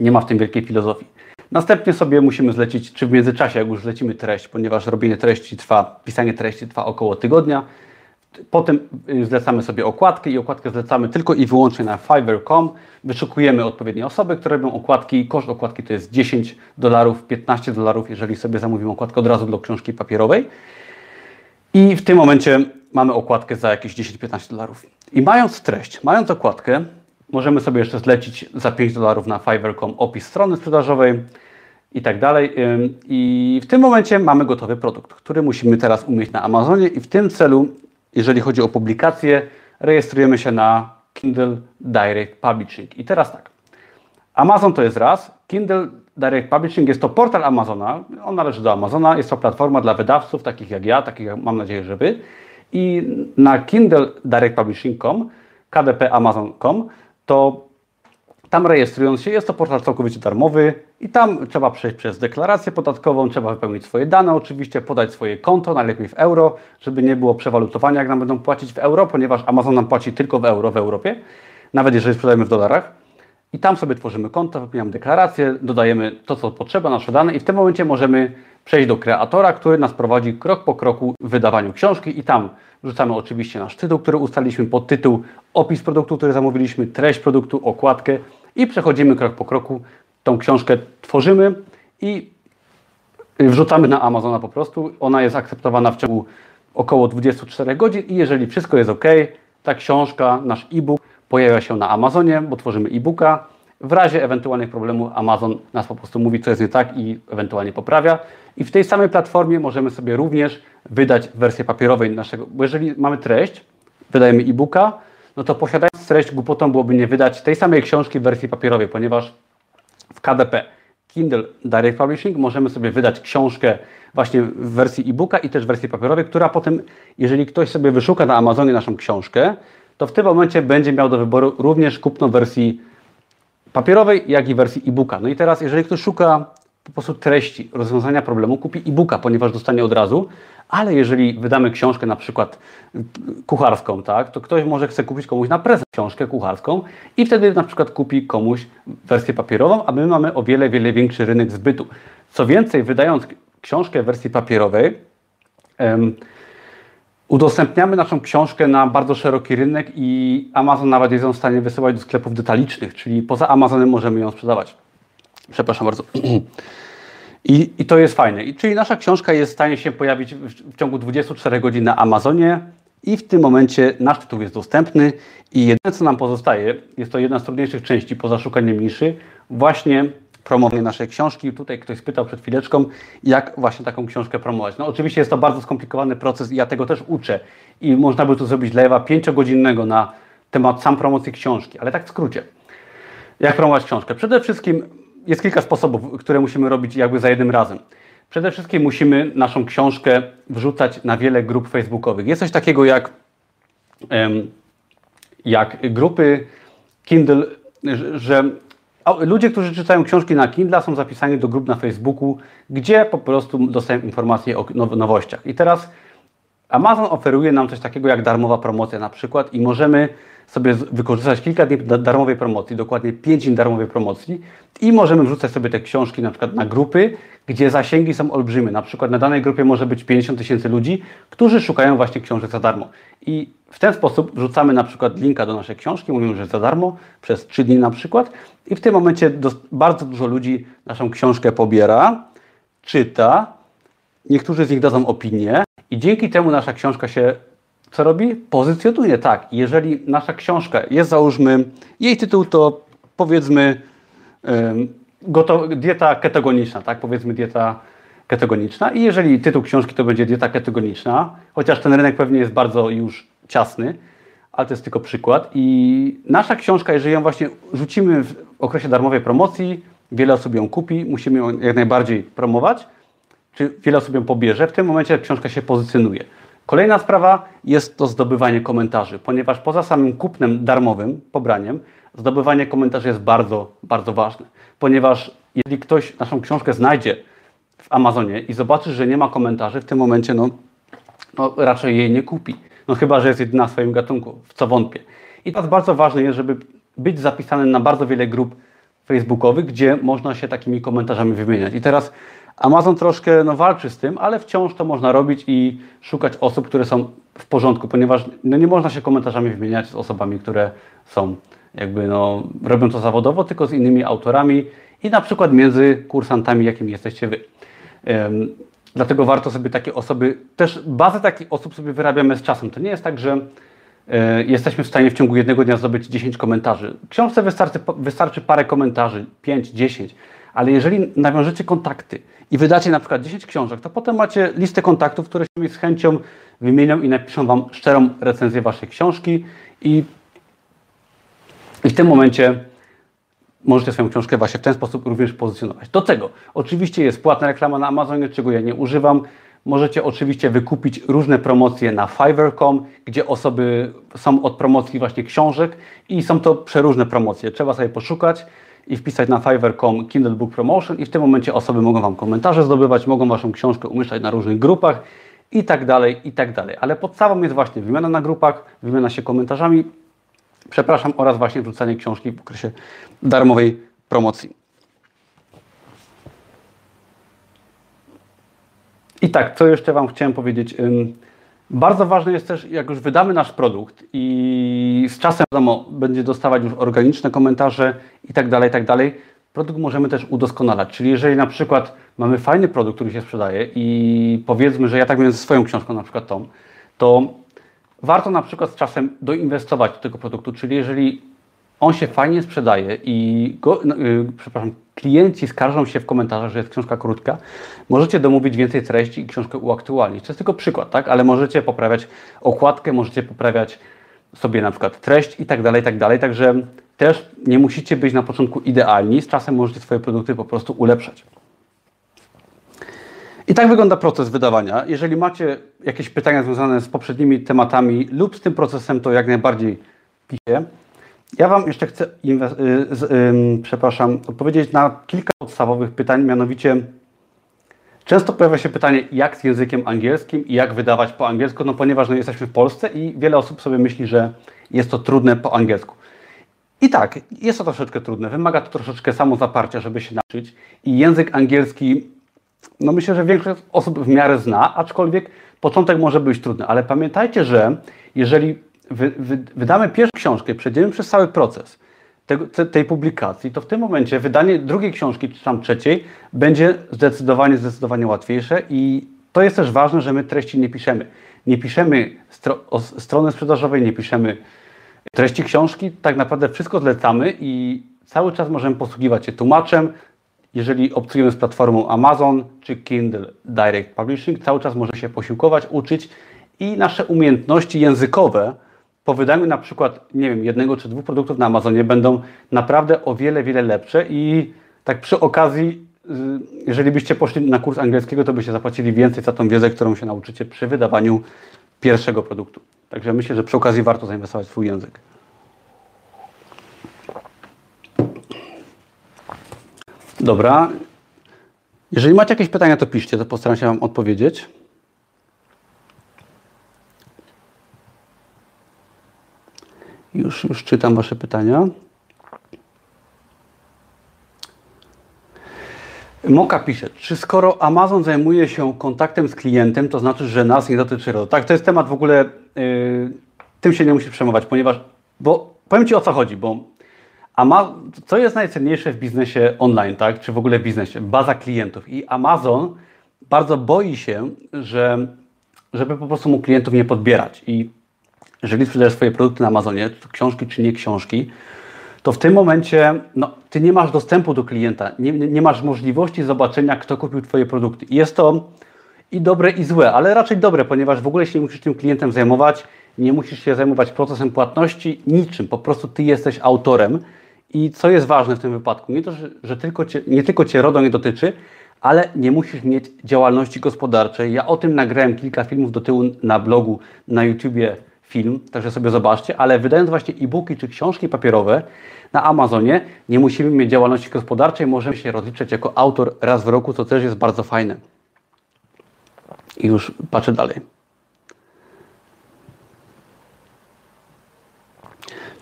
Nie ma w tym wielkiej filozofii. Następnie sobie musimy zlecić, czy w międzyczasie, jak już zlecimy treść, ponieważ robienie treści trwa, pisanie treści trwa około tygodnia. Potem y, zlecamy sobie okładkę i okładkę zlecamy tylko i wyłącznie na fiverr.com. Wyszukujemy odpowiednie osoby, które robią okładki. Koszt okładki to jest 10 dolarów, 15 dolarów, jeżeli sobie zamówimy okładkę od razu do książki papierowej. I w tym momencie mamy okładkę za jakieś 10-15 dolarów. I mając treść, mając okładkę, możemy sobie jeszcze zlecić za 5 dolarów na Fiverr.com opis strony sprzedażowej i tak dalej. I w tym momencie mamy gotowy produkt, który musimy teraz umieść na Amazonie i w tym celu, jeżeli chodzi o publikację, rejestrujemy się na Kindle Direct Publishing. I teraz tak, Amazon to jest raz, Kindle Direct Publishing jest to portal Amazona, on należy do Amazona, jest to platforma dla wydawców, takich jak ja, takich jak mam nadzieję, że Wy. I na Kindle Direct Publishing.com, KDP Amazon.com, to tam rejestrując się, jest to portal całkowicie darmowy I tam trzeba przejść przez deklarację podatkową, trzeba wypełnić swoje dane, oczywiście podać swoje konto, najlepiej w euro, żeby nie było przewalutowania, jak nam będą płacić w euro, ponieważ Amazon nam płaci tylko w euro w Europie, nawet jeżeli sprzedajemy w dolarach. I tam sobie tworzymy konto, wypełniamy deklarację, dodajemy to, co potrzeba, nasze dane i w tym momencie możemy przejść do kreatora, który nas prowadzi krok po kroku w wydawaniu książki i tam wrzucamy oczywiście nasz tytuł, który ustaliliśmy, podtytuł, opis produktu, który zamówiliśmy, treść produktu, okładkę i przechodzimy krok po kroku. Tą książkę tworzymy i wrzucamy na Amazona po prostu. Ona jest akceptowana w ciągu około 24 godzin i jeżeli wszystko jest ok, ta książka, nasz e-book pojawia się na Amazonie, bo tworzymy e-booka. W razie ewentualnych problemów Amazon nas po prostu mówi, co jest nie tak i ewentualnie poprawia. I w tej samej platformie możemy sobie również wydać wersję papierowej naszego, bo jeżeli mamy treść, wydajemy e-booka, no to posiadając treść głupotą byłoby nie wydać tej samej książki w wersji papierowej, ponieważ KDP Kindle Direct Publishing możemy sobie wydać książkę właśnie w wersji e-booka i też w wersji papierowej, która potem, jeżeli ktoś sobie wyszuka na Amazonie naszą książkę, to w tym momencie będzie miał do wyboru również kupno wersji papierowej, jak i wersji e-booka. No i teraz, jeżeli ktoś szuka po prostu treści, rozwiązania problemu, kupi e-booka, ponieważ dostanie od razu, ale jeżeli wydamy książkę na przykład kucharską, tak, to ktoś może chce kupić komuś na prezent książkę kucharską i wtedy na przykład kupi komuś wersję papierową, a my mamy o wiele, wiele większy rynek zbytu. Co więcej, wydając książkę w wersji papierowej, um, udostępniamy naszą książkę na bardzo szeroki rynek i Amazon nawet jest ją w stanie wysyłać do sklepów detalicznych, czyli poza Amazonem możemy ją sprzedawać. Przepraszam bardzo. (clears throat) I, I, to jest fajne. I, czyli nasza książka jest w stanie się pojawić w, w, ciągu 24 godzin na Amazonie i w tym momencie nasz tytuł jest dostępny i jedyne co nam pozostaje, jest to jedna z trudniejszych części poza szukaniem niszy, właśnie promowanie naszej książki. Tutaj ktoś spytał przed chwileczką, jak właśnie taką książkę promować. No oczywiście jest to bardzo skomplikowany proces i ja tego też uczę i można by tu zrobić live'a pięciogodzinnego na temat sam promocji książki, ale tak w skrócie. Jak promować książkę? Przede wszystkim jest kilka sposobów, które musimy robić jakby za jednym razem. Przede wszystkim musimy naszą książkę wrzucać na wiele grup facebookowych. Jest coś takiego jak, jak grupy Kindle, że ludzie, którzy czytają książki na Kindle są zapisani do grup na Facebooku, gdzie po prostu dostają informacje o nowościach. I teraz Amazon oferuje nam coś takiego jak darmowa promocja na przykład i możemy sobie wykorzystać kilka dni darmowej promocji, dokładnie 5 dni darmowej promocji i możemy wrzucać sobie te książki na przykład na grupy, gdzie zasięgi są olbrzymie. Na przykład na danej grupie może być 50 tysięcy ludzi, którzy szukają właśnie książek za darmo. I w ten sposób wrzucamy na przykład linka do naszej książki, mówimy, że za darmo, przez 3 dni na przykład i w tym momencie bardzo dużo ludzi naszą książkę pobiera, czyta, niektórzy z nich dadzą opinię i dzięki temu nasza książka się co robi? Pozycjonuje, tak. Jeżeli nasza książka jest, załóżmy, jej tytuł to powiedzmy dieta ketogeniczna, tak? Powiedzmy dieta ketogeniczna i jeżeli tytuł książki to będzie dieta ketogeniczna, chociaż ten rynek pewnie jest bardzo już ciasny, ale to jest tylko przykład i nasza książka, jeżeli ją właśnie rzucimy w okresie darmowej promocji, wiele osób ją kupi, musimy ją jak najbardziej promować, czy wiele osób ją pobierze, w tym momencie książka się pozycjonuje. Kolejna sprawa jest to zdobywanie komentarzy, ponieważ poza samym kupnem darmowym, pobraniem, zdobywanie komentarzy jest bardzo, bardzo ważne. Ponieważ jeżeli ktoś naszą książkę znajdzie w Amazonie i zobaczy, że nie ma komentarzy, w tym momencie no, no raczej jej nie kupi. No chyba, że jest jedyna w swoim gatunku, w co wątpię. I teraz bardzo ważne jest, żeby być zapisanym na bardzo wiele grup facebookowych, gdzie można się takimi komentarzami wymieniać. I teraz Amazon troszkę no, walczy z tym, ale wciąż to można robić i szukać osób, które są w porządku, ponieważ no, nie można się komentarzami wymieniać z osobami, które są jakby no, robią to zawodowo, tylko z innymi autorami i na przykład między kursantami, jakimi jesteście wy. Um, dlatego warto sobie takie osoby, też bazę takich osób sobie wyrabiamy z czasem. To nie jest tak, że e, jesteśmy w stanie w ciągu jednego dnia zdobyć 10 komentarzy. Książce wystarczy, wystarczy parę komentarzy, 5, 10, ale jeżeli nawiążecie kontakty, i wydacie na przykład 10 książek, to potem macie listę kontaktów, które się z chęcią wymienią i napiszą Wam szczerą recenzję Waszej książki i, i w tym momencie możecie swoją książkę właśnie w ten sposób również pozycjonować. Do tego oczywiście jest płatna reklama na Amazonie, czego ja nie używam. Możecie oczywiście wykupić różne promocje na Fiverr.com, gdzie osoby są od promocji właśnie książek i są to przeróżne promocje. Trzeba sobie poszukać i wpisać na fiverr.com Kindle Book Promotion i w tym momencie osoby mogą Wam komentarze zdobywać, mogą Waszą książkę umieszczać na różnych grupach i tak dalej, i tak dalej. Ale podstawą jest właśnie wymiana na grupach, wymiana się komentarzami, przepraszam, oraz właśnie wrzucanie książki w okresie darmowej promocji. I tak, co jeszcze Wam chciałem powiedzieć. Bardzo ważne jest też, jak już wydamy nasz produkt i z czasem wiadomo, będzie dostawać już organiczne komentarze i tak dalej, i tak dalej, produkt możemy też udoskonalać. Czyli jeżeli na przykład mamy fajny produkt, który się sprzedaje i powiedzmy, że ja tak miałem ze swoją książką, na przykład tą, to warto na przykład z czasem doinwestować do tego produktu, czyli jeżeli on się fajnie sprzedaje i go, no, yy, przepraszam, klienci skarżą się w komentarzach, że jest książka krótka, możecie domówić więcej treści i książkę uaktualnić. To jest tylko przykład, tak? Ale możecie poprawiać okładkę, możecie poprawiać sobie na przykład treść i tak dalej, i tak dalej. Także też nie musicie być na początku idealni, z czasem możecie swoje produkty po prostu ulepszać. I tak wygląda proces wydawania. Jeżeli macie jakieś pytania związane z poprzednimi tematami lub z tym procesem, to jak najbardziej piszcie. Ja Wam jeszcze chcę, y, przepraszam, odpowiedzieć na kilka podstawowych pytań, mianowicie często pojawia się pytanie, jak z językiem angielskim i jak wydawać po angielsku, no ponieważ no, jesteśmy w Polsce i wiele osób sobie myśli, że jest to trudne po angielsku. I tak, jest to troszeczkę trudne, wymaga to troszeczkę samozaparcia, żeby się nauczyć i język angielski, no myślę, że większość osób w miarę zna, aczkolwiek początek może być trudny, ale pamiętajcie, że jeżeli wy, wy, wydamy pierwszą książkę, przejdziemy przez cały proces tego, te, tej publikacji, to w tym momencie wydanie drugiej książki, czy tam trzeciej, będzie zdecydowanie, zdecydowanie łatwiejsze i to jest też ważne, że my treści nie piszemy. Nie piszemy stro, o strony sprzedażowej, nie piszemy treści książki, tak naprawdę wszystko zlecamy i cały czas możemy posługiwać się tłumaczem. Jeżeli obcujemy z platformą Amazon czy Kindle Direct Publishing, cały czas możemy się posiłkować, uczyć i nasze umiejętności językowe po wydaniu na przykład, nie wiem, jednego czy dwóch produktów na Amazonie będą naprawdę o wiele, wiele lepsze i tak przy okazji, y, jeżeli byście poszli na kurs angielskiego, to byście zapłacili więcej za tą wiedzę, którą się nauczycie przy wydawaniu pierwszego produktu. Także myślę, że przy okazji warto zainwestować w swój język. Dobra. Jeżeli macie jakieś pytania, to piszcie, to postaram się Wam odpowiedzieć. Już, już czytam Wasze pytania. Moka pisze, czy skoro Amazon zajmuje się kontaktem z klientem, to znaczy, że nas nie dotyczy RODO? Tak, to jest temat w ogóle, yy, tym się nie musisz przejmować, ponieważ, bo powiem Ci o co chodzi, bo Ama, co jest najcenniejsze w biznesie online, tak, czy w ogóle w biznesie? Baza klientów. I Amazon bardzo boi się, że, żeby po prostu mu klientów nie podbierać. I jeżeli sprzedajesz swoje produkty na Amazonie, książki czy nie książki, to w tym momencie no, ty nie masz dostępu do klienta, nie, nie masz możliwości zobaczenia, kto kupił Twoje produkty. I jest to i dobre, i złe, ale raczej dobre, ponieważ w ogóle się nie musisz tym klientem zajmować, nie musisz się zajmować procesem płatności, niczym. Po prostu Ty jesteś autorem. I co jest ważne w tym wypadku, nie to, że, że tylko cię, nie tylko Cię RODO nie dotyczy, ale nie musisz mieć działalności gospodarczej. Ja o tym nagrałem kilka filmów do tyłu na blogu, na YouTubie, film, także sobie zobaczcie, ale wydając właśnie e-booki czy książki papierowe na Amazonie, nie musimy mieć działalności gospodarczej, możemy się rozliczać jako autor raz w roku, co też jest bardzo fajne. I już patrzę dalej.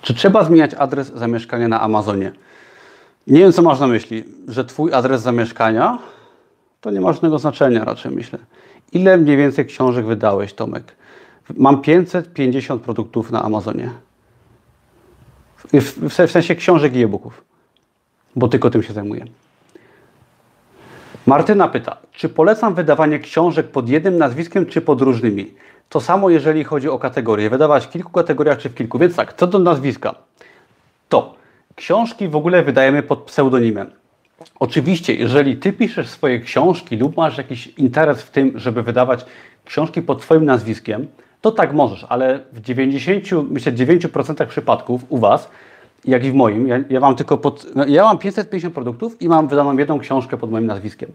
Czy trzeba zmieniać adres zamieszkania na Amazonie? Nie wiem, co masz na myśli, że Twój adres zamieszkania to nie ma żadnego znaczenia raczej, myślę. Ile mniej więcej książek wydałeś, Tomek? Mam 550 produktów na Amazonie. W, w sensie książek i e-booków, bo tylko tym się zajmuję. Martyna pyta, czy polecam wydawanie książek pod jednym nazwiskiem, czy pod różnymi? To samo, jeżeli chodzi o kategorie. Wydawać w kilku kategoriach, czy w kilku. Więc tak, co do nazwiska, to książki w ogóle wydajemy pod pseudonimem. Oczywiście, jeżeli Ty piszesz swoje książki lub masz jakiś interes w tym, żeby wydawać książki pod Twoim nazwiskiem, to tak możesz, ale w 90, myślę 9% przypadków u Was, jak i w moim, ja, ja mam tylko pod, no, ja mam 550 produktów i mam wydaną jedną książkę pod moim nazwiskiem.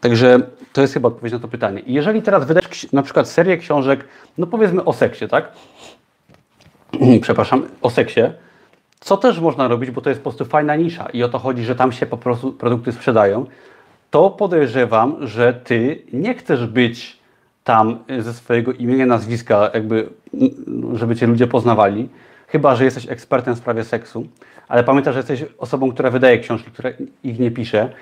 Także to jest chyba odpowiedź na to pytanie. I jeżeli teraz wydasz na przykład serię książek, no powiedzmy o seksie, tak? (clears throat) Przepraszam, o seksie, Co też można robić, bo to jest po prostu fajna nisza i o to chodzi, że tam się po prostu produkty sprzedają, to podejrzewam, że ty nie chcesz być tam ze swojego imienia, nazwiska, jakby, żeby cię ludzie poznawali, chyba że jesteś ekspertem w sprawie seksu, ale pamiętaj, że jesteś osobą, która wydaje książki, która ich nie pisze.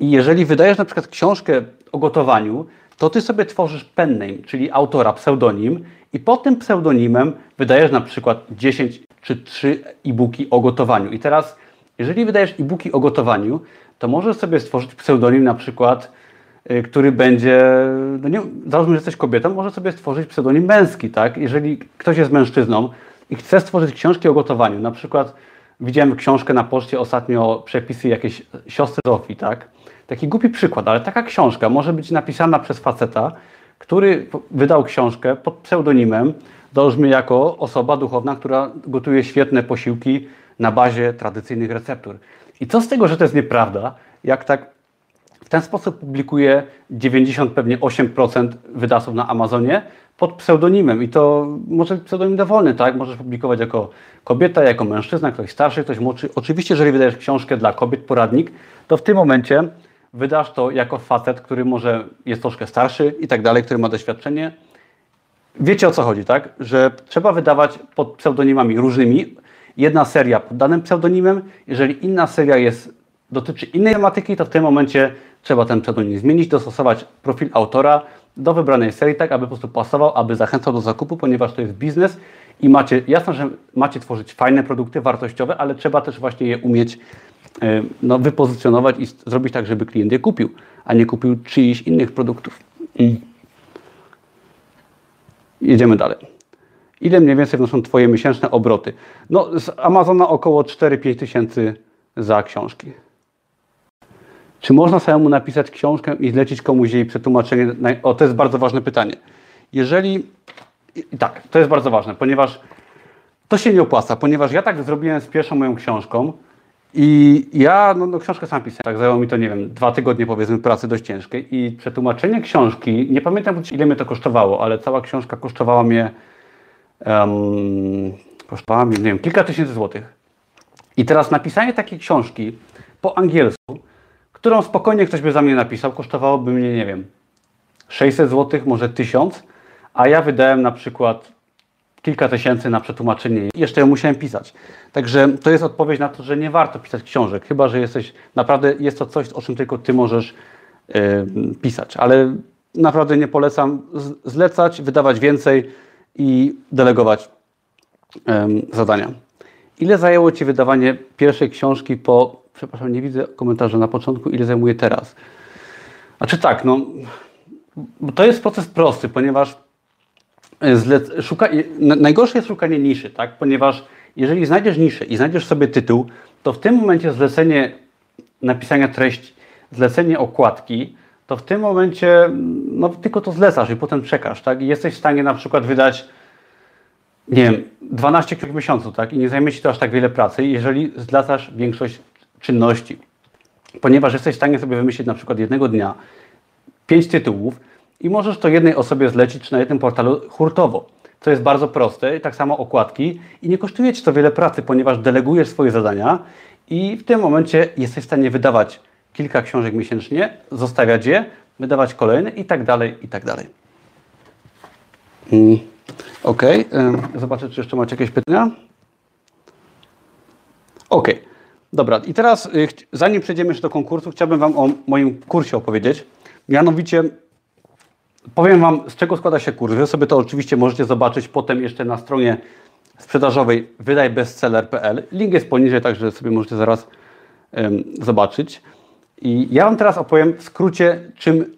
I jeżeli wydajesz na przykład książkę o gotowaniu, to ty sobie tworzysz pen name, czyli autora, pseudonim i pod tym pseudonimem wydajesz na przykład 10 czy 3 e-booki o gotowaniu. I teraz, jeżeli wydajesz e-booki o gotowaniu, to możesz sobie stworzyć pseudonim na przykład, y, który będzie, no nie, załóżmy, że jesteś kobietą, może sobie stworzyć pseudonim męski, tak? Jeżeli ktoś jest mężczyzną i chce stworzyć książki o gotowaniu, na przykład widziałem książkę na poczcie ostatnio, przepisy jakiejś siostry Zofii, tak? Taki głupi przykład, ale taka książka może być napisana przez faceta, który wydał książkę pod pseudonimem, dążmy jako osoba duchowna, która gotuje świetne posiłki na bazie tradycyjnych receptur. I co z tego, że to jest nieprawda, jak tak ten sposób publikuje 90 pewnie 8% wydawców na Amazonie pod pseudonimem i to może być pseudonim dowolny, tak? Możesz publikować jako kobieta, jako mężczyzna, ktoś starszy, ktoś młodszy. Oczywiście, jeżeli wydajesz książkę dla kobiet, poradnik, to w tym momencie wydasz to jako facet, który może jest troszkę starszy i tak dalej, który ma doświadczenie. Wiecie o co chodzi, tak? Że trzeba wydawać pod pseudonimami różnymi. Jedna seria pod danym pseudonimem. Jeżeli inna seria jest, dotyczy innej tematyki, to w tym momencie trzeba ten pseudonim zmienić, dostosować profil autora do wybranej serii, tak aby po prostu pasował, aby zachęcał do zakupu, ponieważ to jest biznes i macie, jasne, że macie tworzyć fajne produkty wartościowe, ale trzeba też właśnie je umieć E, no, wypozycjonować i zrobić tak, żeby klient je kupił, a nie kupił czyichś innych produktów. I jedziemy dalej. Ile mniej więcej wnoszą Twoje miesięczne obroty? No, z Amazona około 4-5 tysięcy za książki. Czy można samemu napisać książkę i zlecić komuś jej przetłumaczenie? O, to jest bardzo ważne pytanie. Jeżeli. Tak, to jest bardzo ważne, ponieważ to się nie opłaca, ponieważ ja tak zrobiłem z pierwszą moją książką. I ja no, no, książkę sam pisałem, tak zajęło mi to, nie wiem, dwa tygodnie powiedzmy pracy dość ciężkiej i przetłumaczenie książki, nie pamiętam ile mnie to kosztowało, ale cała książka kosztowała mnie, um, kosztowała mnie, nie wiem, kilka tysięcy złotych. I teraz napisanie takiej książki po angielsku, którą spokojnie ktoś by za mnie napisał, kosztowałoby mnie, nie wiem, 600 złotych, może 1000, a ja wydałem na przykład kilka tysięcy na przetłumaczenie. Jeszcze ją musiałem pisać. Także to jest odpowiedź na to, że nie warto pisać książek, chyba że jesteś, naprawdę jest to coś, o czym tylko ty możesz yy, pisać. Ale naprawdę nie polecam zlecać, wydawać więcej i delegować yy, zadania. Ile zajęło Ci wydawanie pierwszej książki po, przepraszam, nie widzę komentarza na początku, ile zajmuje teraz? Znaczy tak, no, to jest proces prosty, ponieważ szuka, najgorsze jest szukanie niszy, tak? ponieważ jeżeli znajdziesz niszę i znajdziesz sobie tytuł, to w tym momencie zlecenie napisania treści, zlecenie okładki, to w tym momencie no, tylko to zlecasz i potem czekasz, tak? I jesteś w stanie na przykład wydać, nie wiem, 12 książek w miesiącu, tak? I nie zajmie Ci to aż tak wiele pracy, jeżeli zlecasz większość czynności. Ponieważ jesteś w stanie sobie wymyślić na przykład jednego dnia pięć tytułów, i możesz to jednej osobie zlecić na jednym portalu hurtowo. To jest bardzo proste, tak samo okładki i nie kosztuje Ci to wiele pracy, ponieważ delegujesz swoje zadania i w tym momencie jesteś w stanie wydawać kilka książek miesięcznie, zostawiać je, wydawać kolejne i tak dalej, i tak dalej. Mm. Ok, zobaczę, czy jeszcze macie jakieś pytania. Ok, dobra. I teraz, y, zanim przejdziemy jeszcze do konkursu, chciałbym Wam o moim kursie opowiedzieć. Mianowicie Powiem Wam, z czego składa się kurs. Wy sobie to oczywiście możecie zobaczyć potem jeszcze na stronie sprzedażowej wydajbestseller.pl. Link jest poniżej, także sobie możecie zaraz zobaczyć. I ja Wam teraz opowiem w skrócie, czym,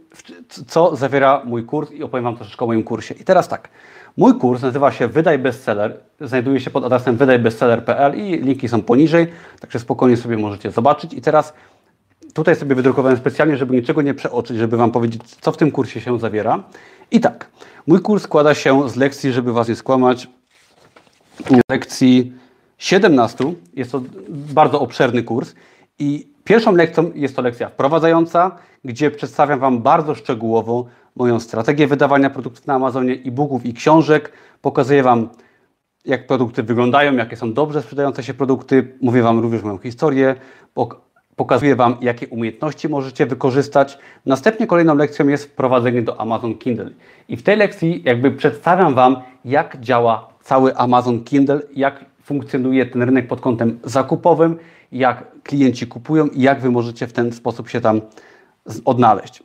co zawiera mój kurs i opowiem Wam troszeczkę o moim kursie. I teraz tak, mój kurs nazywa się Wydaj Bestseller, znajduje się pod adresem wydajbestseller.pl i linki są poniżej, także spokojnie sobie możecie zobaczyć. I teraz Tutaj sobie wydrukowałem specjalnie, żeby niczego nie przeoczyć, żeby Wam powiedzieć, co w tym kursie się zawiera. I tak, mój kurs składa się z lekcji, żeby Was nie skłamać, lekcji 17. Jest to bardzo obszerny kurs. I pierwszą lekcją jest to lekcja wprowadzająca, gdzie przedstawiam Wam bardzo szczegółowo moją strategię wydawania produktów na Amazonie, e-booków i książek. Pokazuję Wam jak produkty wyglądają, jakie są dobrze sprzedające się produkty. Mówię Wam również moją historię, pokazuję Wam, jakie umiejętności możecie wykorzystać. Następnie kolejną lekcją jest wprowadzenie do Amazon Kindle. I w tej lekcji jakby przedstawiam Wam, jak działa cały Amazon Kindle, jak funkcjonuje ten rynek pod kątem zakupowym, jak klienci kupują i jak Wy możecie w ten sposób się tam odnaleźć.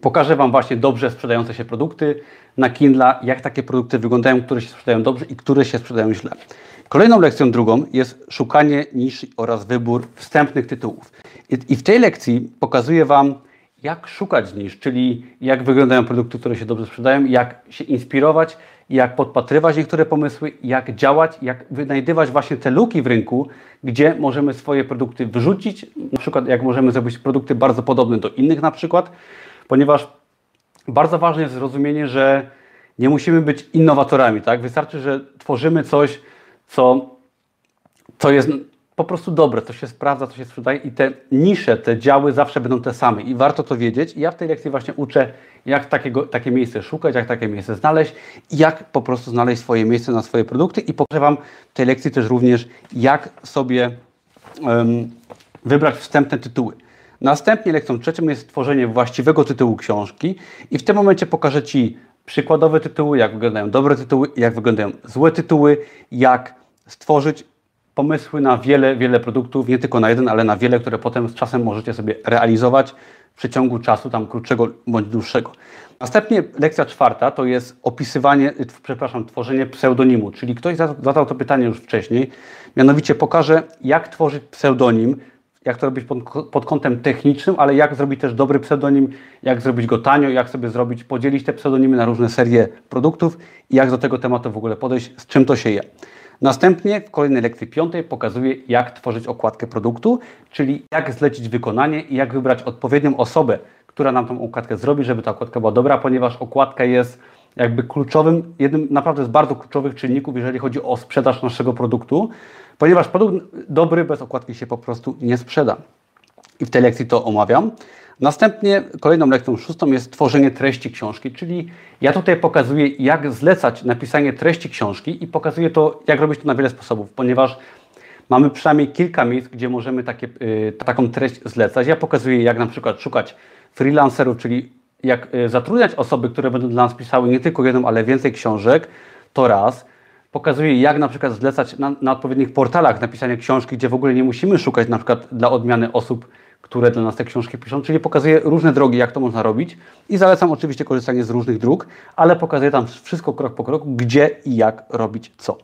Pokażę Wam właśnie dobrze sprzedające się produkty na Kindle, jak takie produkty wyglądają, które się sprzedają dobrze i które się sprzedają źle. Kolejną lekcją drugą jest szukanie nisz oraz wybór wstępnych tytułów. I w tej lekcji pokazuję Wam, jak szukać nisz, czyli jak wyglądają produkty, które się dobrze sprzedają, jak się inspirować, jak podpatrywać niektóre pomysły, jak działać, jak wynajdywać właśnie te luki w rynku, gdzie możemy swoje produkty wyrzucić, na przykład jak możemy zrobić produkty bardzo podobne do innych na przykład, ponieważ bardzo ważne jest zrozumienie, że nie musimy być innowatorami, tak? Wystarczy, że tworzymy coś, co, co jest po prostu dobre, to się sprawdza, to się sprzedaje i te nisze, te działy zawsze będą te same i warto to wiedzieć. I ja w tej lekcji właśnie uczę, jak takiego, takie miejsce szukać, jak takie miejsce znaleźć jak po prostu znaleźć swoje miejsce na swoje produkty i pokażę Wam w tej lekcji też również, jak sobie um, wybrać wstępne tytuły. Następnie lekcją trzecią jest tworzenie właściwego tytułu książki i w tym momencie pokażę Ci przykładowe tytuły, jak wyglądają dobre tytuły, jak wyglądają złe tytuły, jak stworzyć pomysły na wiele, wiele produktów, nie tylko na jeden, ale na wiele, które potem z czasem możecie sobie realizować w przeciągu czasu tam krótszego bądź dłuższego. Następnie lekcja czwarta to jest opisywanie, przepraszam, tworzenie pseudonimu, czyli ktoś zadał to pytanie już wcześniej, mianowicie pokażę, jak tworzyć pseudonim, jak to robić pod, pod, kątem technicznym, ale jak zrobić też dobry pseudonim, jak zrobić go tanio, jak sobie zrobić, podzielić te pseudonimy na różne serie produktów i jak do tego tematu w ogóle podejść, z czym to się je. Następnie w kolejnej lekcji piątej pokazuję, jak tworzyć okładkę produktu, czyli jak zlecić wykonanie i jak wybrać odpowiednią osobę, która nam tą okładkę zrobi, żeby ta okładka była dobra, ponieważ okładka jest jakby kluczowym, jednym naprawdę z bardzo kluczowych czynników, jeżeli chodzi o sprzedaż naszego produktu, ponieważ produkt dobry bez okładki się po prostu nie sprzeda. I w tej lekcji to omawiam. Następnie kolejną lekcją szóstą jest tworzenie treści książki, czyli ja tutaj pokazuję, jak zlecać napisanie treści książki i pokazuję to, jak robić to na wiele sposobów, ponieważ mamy przynajmniej kilka miejsc, gdzie możemy takie, y, taką treść zlecać. Ja pokazuję, jak na przykład szukać freelancerów, czyli jak y, zatrudniać osoby, które będą dla nas pisały nie tylko jedną, ale więcej książek, to raz. Pokazuję, jak na przykład zlecać na, na odpowiednich portalach napisanie książki, gdzie w ogóle nie musimy szukać na przykład dla odmiany osób, które dla nas te książki piszą, czyli pokazuję różne drogi, jak to można robić i zalecam oczywiście korzystanie z różnych dróg, ale pokazuję tam wszystko krok po kroku, gdzie i jak robić co.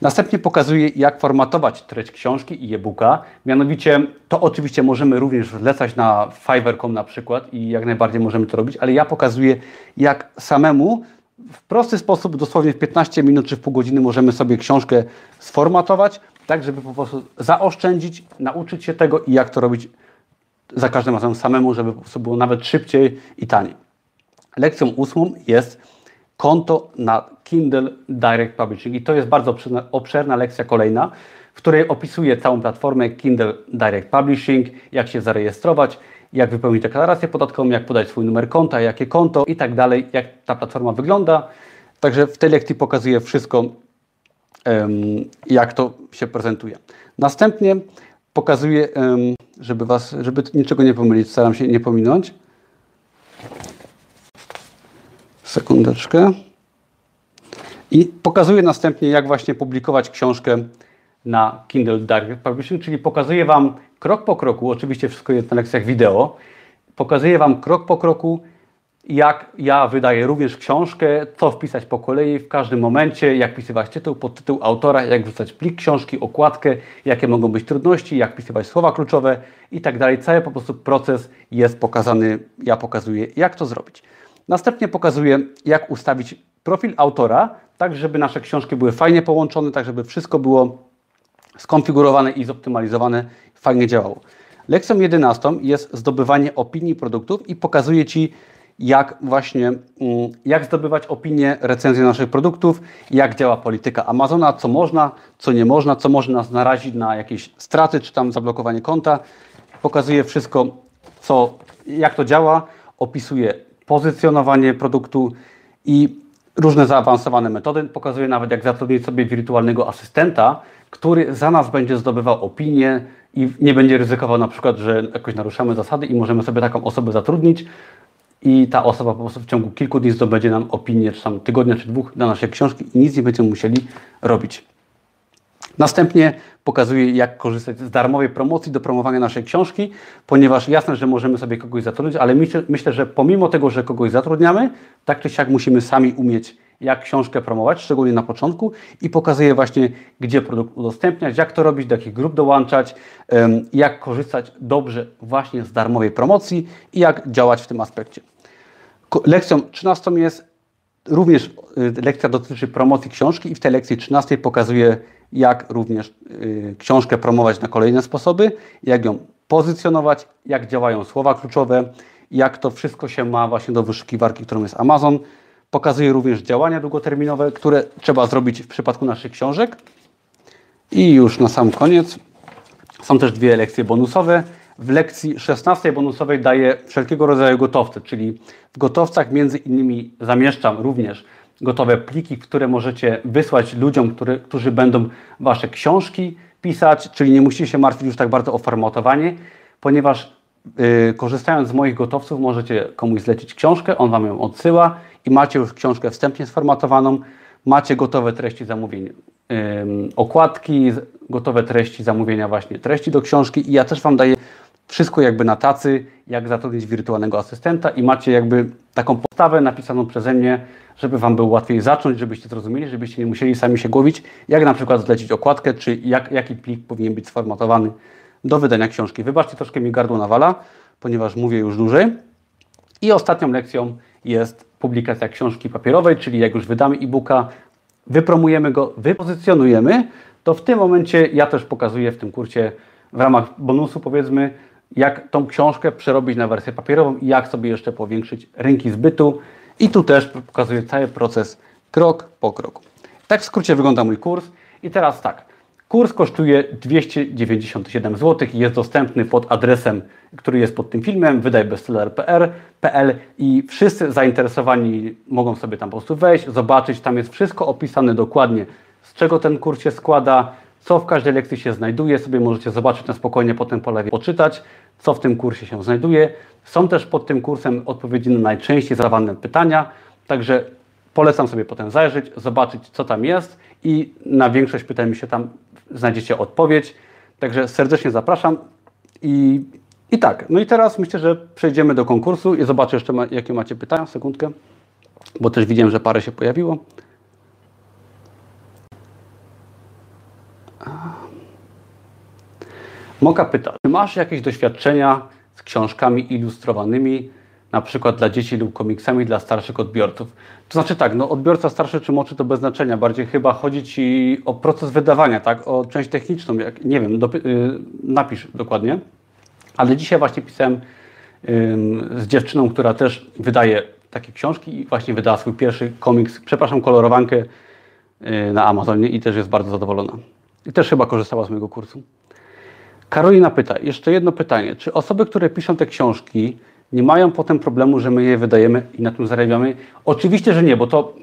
Następnie pokazuję, jak formatować treść książki i e-booka. Mianowicie to oczywiście możemy również zlecać na Fiverr.com na przykład i jak najbardziej możemy to robić, ale ja pokazuję, jak samemu w prosty sposób, dosłownie w 15 minut czy w pół godziny możemy sobie książkę sformatować, tak żeby po prostu zaoszczędzić, nauczyć się tego i jak to robić za każdym razem samemu, żeby po prostu było nawet szybciej i taniej. Lekcją ósmą jest konto na Kindle Direct Publishing i to jest bardzo obszerna lekcja kolejna, w której opisuję całą platformę Kindle Direct Publishing, jak się zarejestrować, jak wypełnić deklarację podatkową, jak podać swój numer konta, jakie konto i tak dalej, jak ta platforma wygląda. Także w tej lekcji pokazuję wszystko, jak to się prezentuje. Następnie pokazuję, żeby was, żeby niczego nie pomylić, staram się nie pominąć. Sekundeczkę. I pokazuję następnie, jak właśnie publikować książkę na Kindle Direct Publishing, czyli pokazuję Wam krok po kroku, oczywiście wszystko jest na lekcjach wideo, pokazuję Wam krok po kroku, jak ja wydaję również książkę, co wpisać po kolei w każdym momencie, jak wpisywać tytuł, podtytuł autora, jak wrzucać plik książki, okładkę, jakie mogą być trudności, jak wpisywać słowa kluczowe i tak dalej. Cały po prostu proces jest pokazany, ja pokazuję, jak to zrobić. Następnie pokazuję, jak ustawić profil autora, tak żeby nasze książki były fajnie połączone, tak żeby wszystko było skonfigurowane i zoptymalizowane, fajnie działało. Lekcją 11 jest zdobywanie opinii produktów i pokazuję Ci, jak właśnie, mm, jak zdobywać opinie, recenzje naszych produktów, jak działa polityka Amazona, co można, co nie można, co może nas narazić na jakieś straty, czy tam zablokowanie konta. Pokazuję wszystko, co, jak to działa, opisuję pozycjonowanie produktu i różne zaawansowane metody. Pokazuję nawet, jak zatrudnić sobie wirtualnego asystenta, który za nas będzie zdobywał opinie i nie będzie ryzykował na przykład, że jakoś naruszamy zasady i możemy sobie taką osobę zatrudnić i ta osoba po prostu w ciągu kilku dni zdobędzie nam opinię, czy tam tygodnia, czy dwóch na nasze książki i nic nie będziemy musieli robić. Następnie pokazuję, jak korzystać z darmowej promocji do promowania naszej książki, ponieważ jasne, że możemy sobie kogoś zatrudnić, ale myślę, że pomimo tego, że kogoś zatrudniamy, tak czy siak musimy sami umieć, jak książkę promować, szczególnie na początku i pokazuję właśnie, gdzie produkt udostępniać, jak to robić, do jakich grup dołączać, jak korzystać dobrze właśnie z darmowej promocji i jak działać w tym aspekcie. Lekcją 13 jest również y, lekcja dotyczy promocji książki i w tej lekcji 13 pokazuję, jak również y, książkę promować na kolejne sposoby, jak ją pozycjonować, jak działają słowa kluczowe, jak to wszystko się ma właśnie do wyszukiwarki, którą jest Amazon. Pokazuję również działania długoterminowe, które trzeba zrobić w przypadku naszych książek. I już na sam koniec są też dwie lekcje bonusowe. W lekcji 16 bonusowej daję wszelkiego rodzaju gotowce, czyli w gotowcach między innymi zamieszczam również gotowe pliki, które możecie wysłać ludziom, który, którzy będą Wasze książki pisać, czyli nie musicie się martwić już tak bardzo o formatowanie, ponieważ yy, korzystając z moich gotowców możecie komuś zlecić książkę, on Wam ją odsyła i macie już książkę wstępnie sformatowaną, macie gotowe treści zamówień, okładki, gotowe treści zamówienia właśnie treści do książki i ja też Wam daję wszystko jakby na tacy, jak zatrudnić wirtualnego asystenta i macie jakby taką postawę napisaną przeze mnie, żeby Wam było łatwiej zacząć, żebyście zrozumieli, żebyście nie musieli sami się głowić, jak na przykład zlecić okładkę, czy jak, jaki plik powinien być sformatowany do wydania książki. Wybaczcie, troszkę mi gardło nawala, ponieważ mówię już dłużej. I ostatnią lekcją jest publikacja książki papierowej, czyli jak już wydamy e-booka, wypromujemy go, wypozycjonujemy, to w tym momencie ja też pokazuję w tym kursie w ramach bonusu powiedzmy, jak tą książkę przerobić na wersję papierową i jak sobie jeszcze powiększyć rynki zbytu. I tu też pokazuję cały proces krok po kroku. Tak w skrócie wygląda mój kurs. I teraz tak, kurs kosztuje 297 zł i jest dostępny pod adresem, który jest pod tym filmem, wydajbestseller.pl i wszyscy zainteresowani mogą sobie tam po prostu wejść, zobaczyć, tam jest wszystko opisane dokładnie, z czego ten kurs się składa, co w każdej lekcji się znajduje, sobie możecie zobaczyć na spokojnie potem po lewie, poczytać, co w tym kursie się znajduje. Są też pod tym kursem odpowiedzi na najczęściej zadawane pytania, także polecam sobie potem zajrzeć, zobaczyć, co tam jest i na większość pytań mi się tam znajdziecie odpowiedź. Także serdecznie zapraszam i, i tak. No i teraz myślę, że przejdziemy do konkursu i zobaczę jeszcze, ma, jakie macie pytania. Sekundkę, bo też widziałem, że parę się pojawiło. Moka pyta, czy masz jakieś doświadczenia z książkami ilustrowanymi, na przykład dla dzieci lub komiksami dla starszych odbiorców? To znaczy tak, no odbiorca starszy czy młodszy to bez znaczenia, bardziej chyba chodzi Ci o proces wydawania, tak, o część techniczną, jak, nie wiem, do, yy, napisz dokładnie. Ale dzisiaj właśnie pisałem yy, z dziewczyną, która też wydaje takie książki i właśnie wydała swój pierwszy komiks, przepraszam, kolorowankę yy, na Amazonie i też jest bardzo zadowolona. I też chyba korzystała z mojego kursu. Karolina pyta, jeszcze jedno pytanie. Czy osoby, które piszą te książki, nie mają potem problemu, że my je wydajemy i na tym zarabiamy? Oczywiście, że nie, bo to,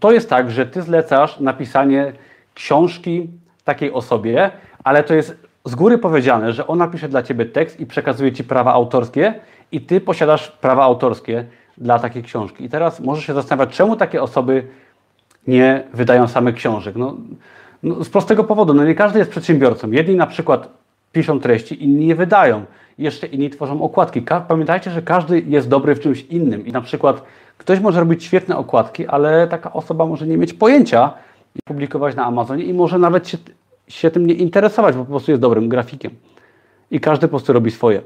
to jest tak, że ty zlecasz napisanie książki takiej osobie, ale to jest z góry powiedziane, że ona pisze dla ciebie tekst i przekazuje ci prawa autorskie i ty posiadasz prawa autorskie dla takiej książki. I teraz możesz się zastanawiać, czemu takie osoby nie wydają same książek. No, no, z prostego powodu, no nie każdy jest przedsiębiorcą. Jedni na przykład piszą treści, inni je wydają. Jeszcze inni tworzą okładki. Pamiętajcie, że każdy jest dobry w czymś innym i na przykład ktoś może robić świetne okładki, ale taka osoba może nie mieć pojęcia i publikować na Amazonie i może nawet się, się tym nie interesować, bo po prostu jest dobrym grafikiem. I każdy po prostu robi swoje.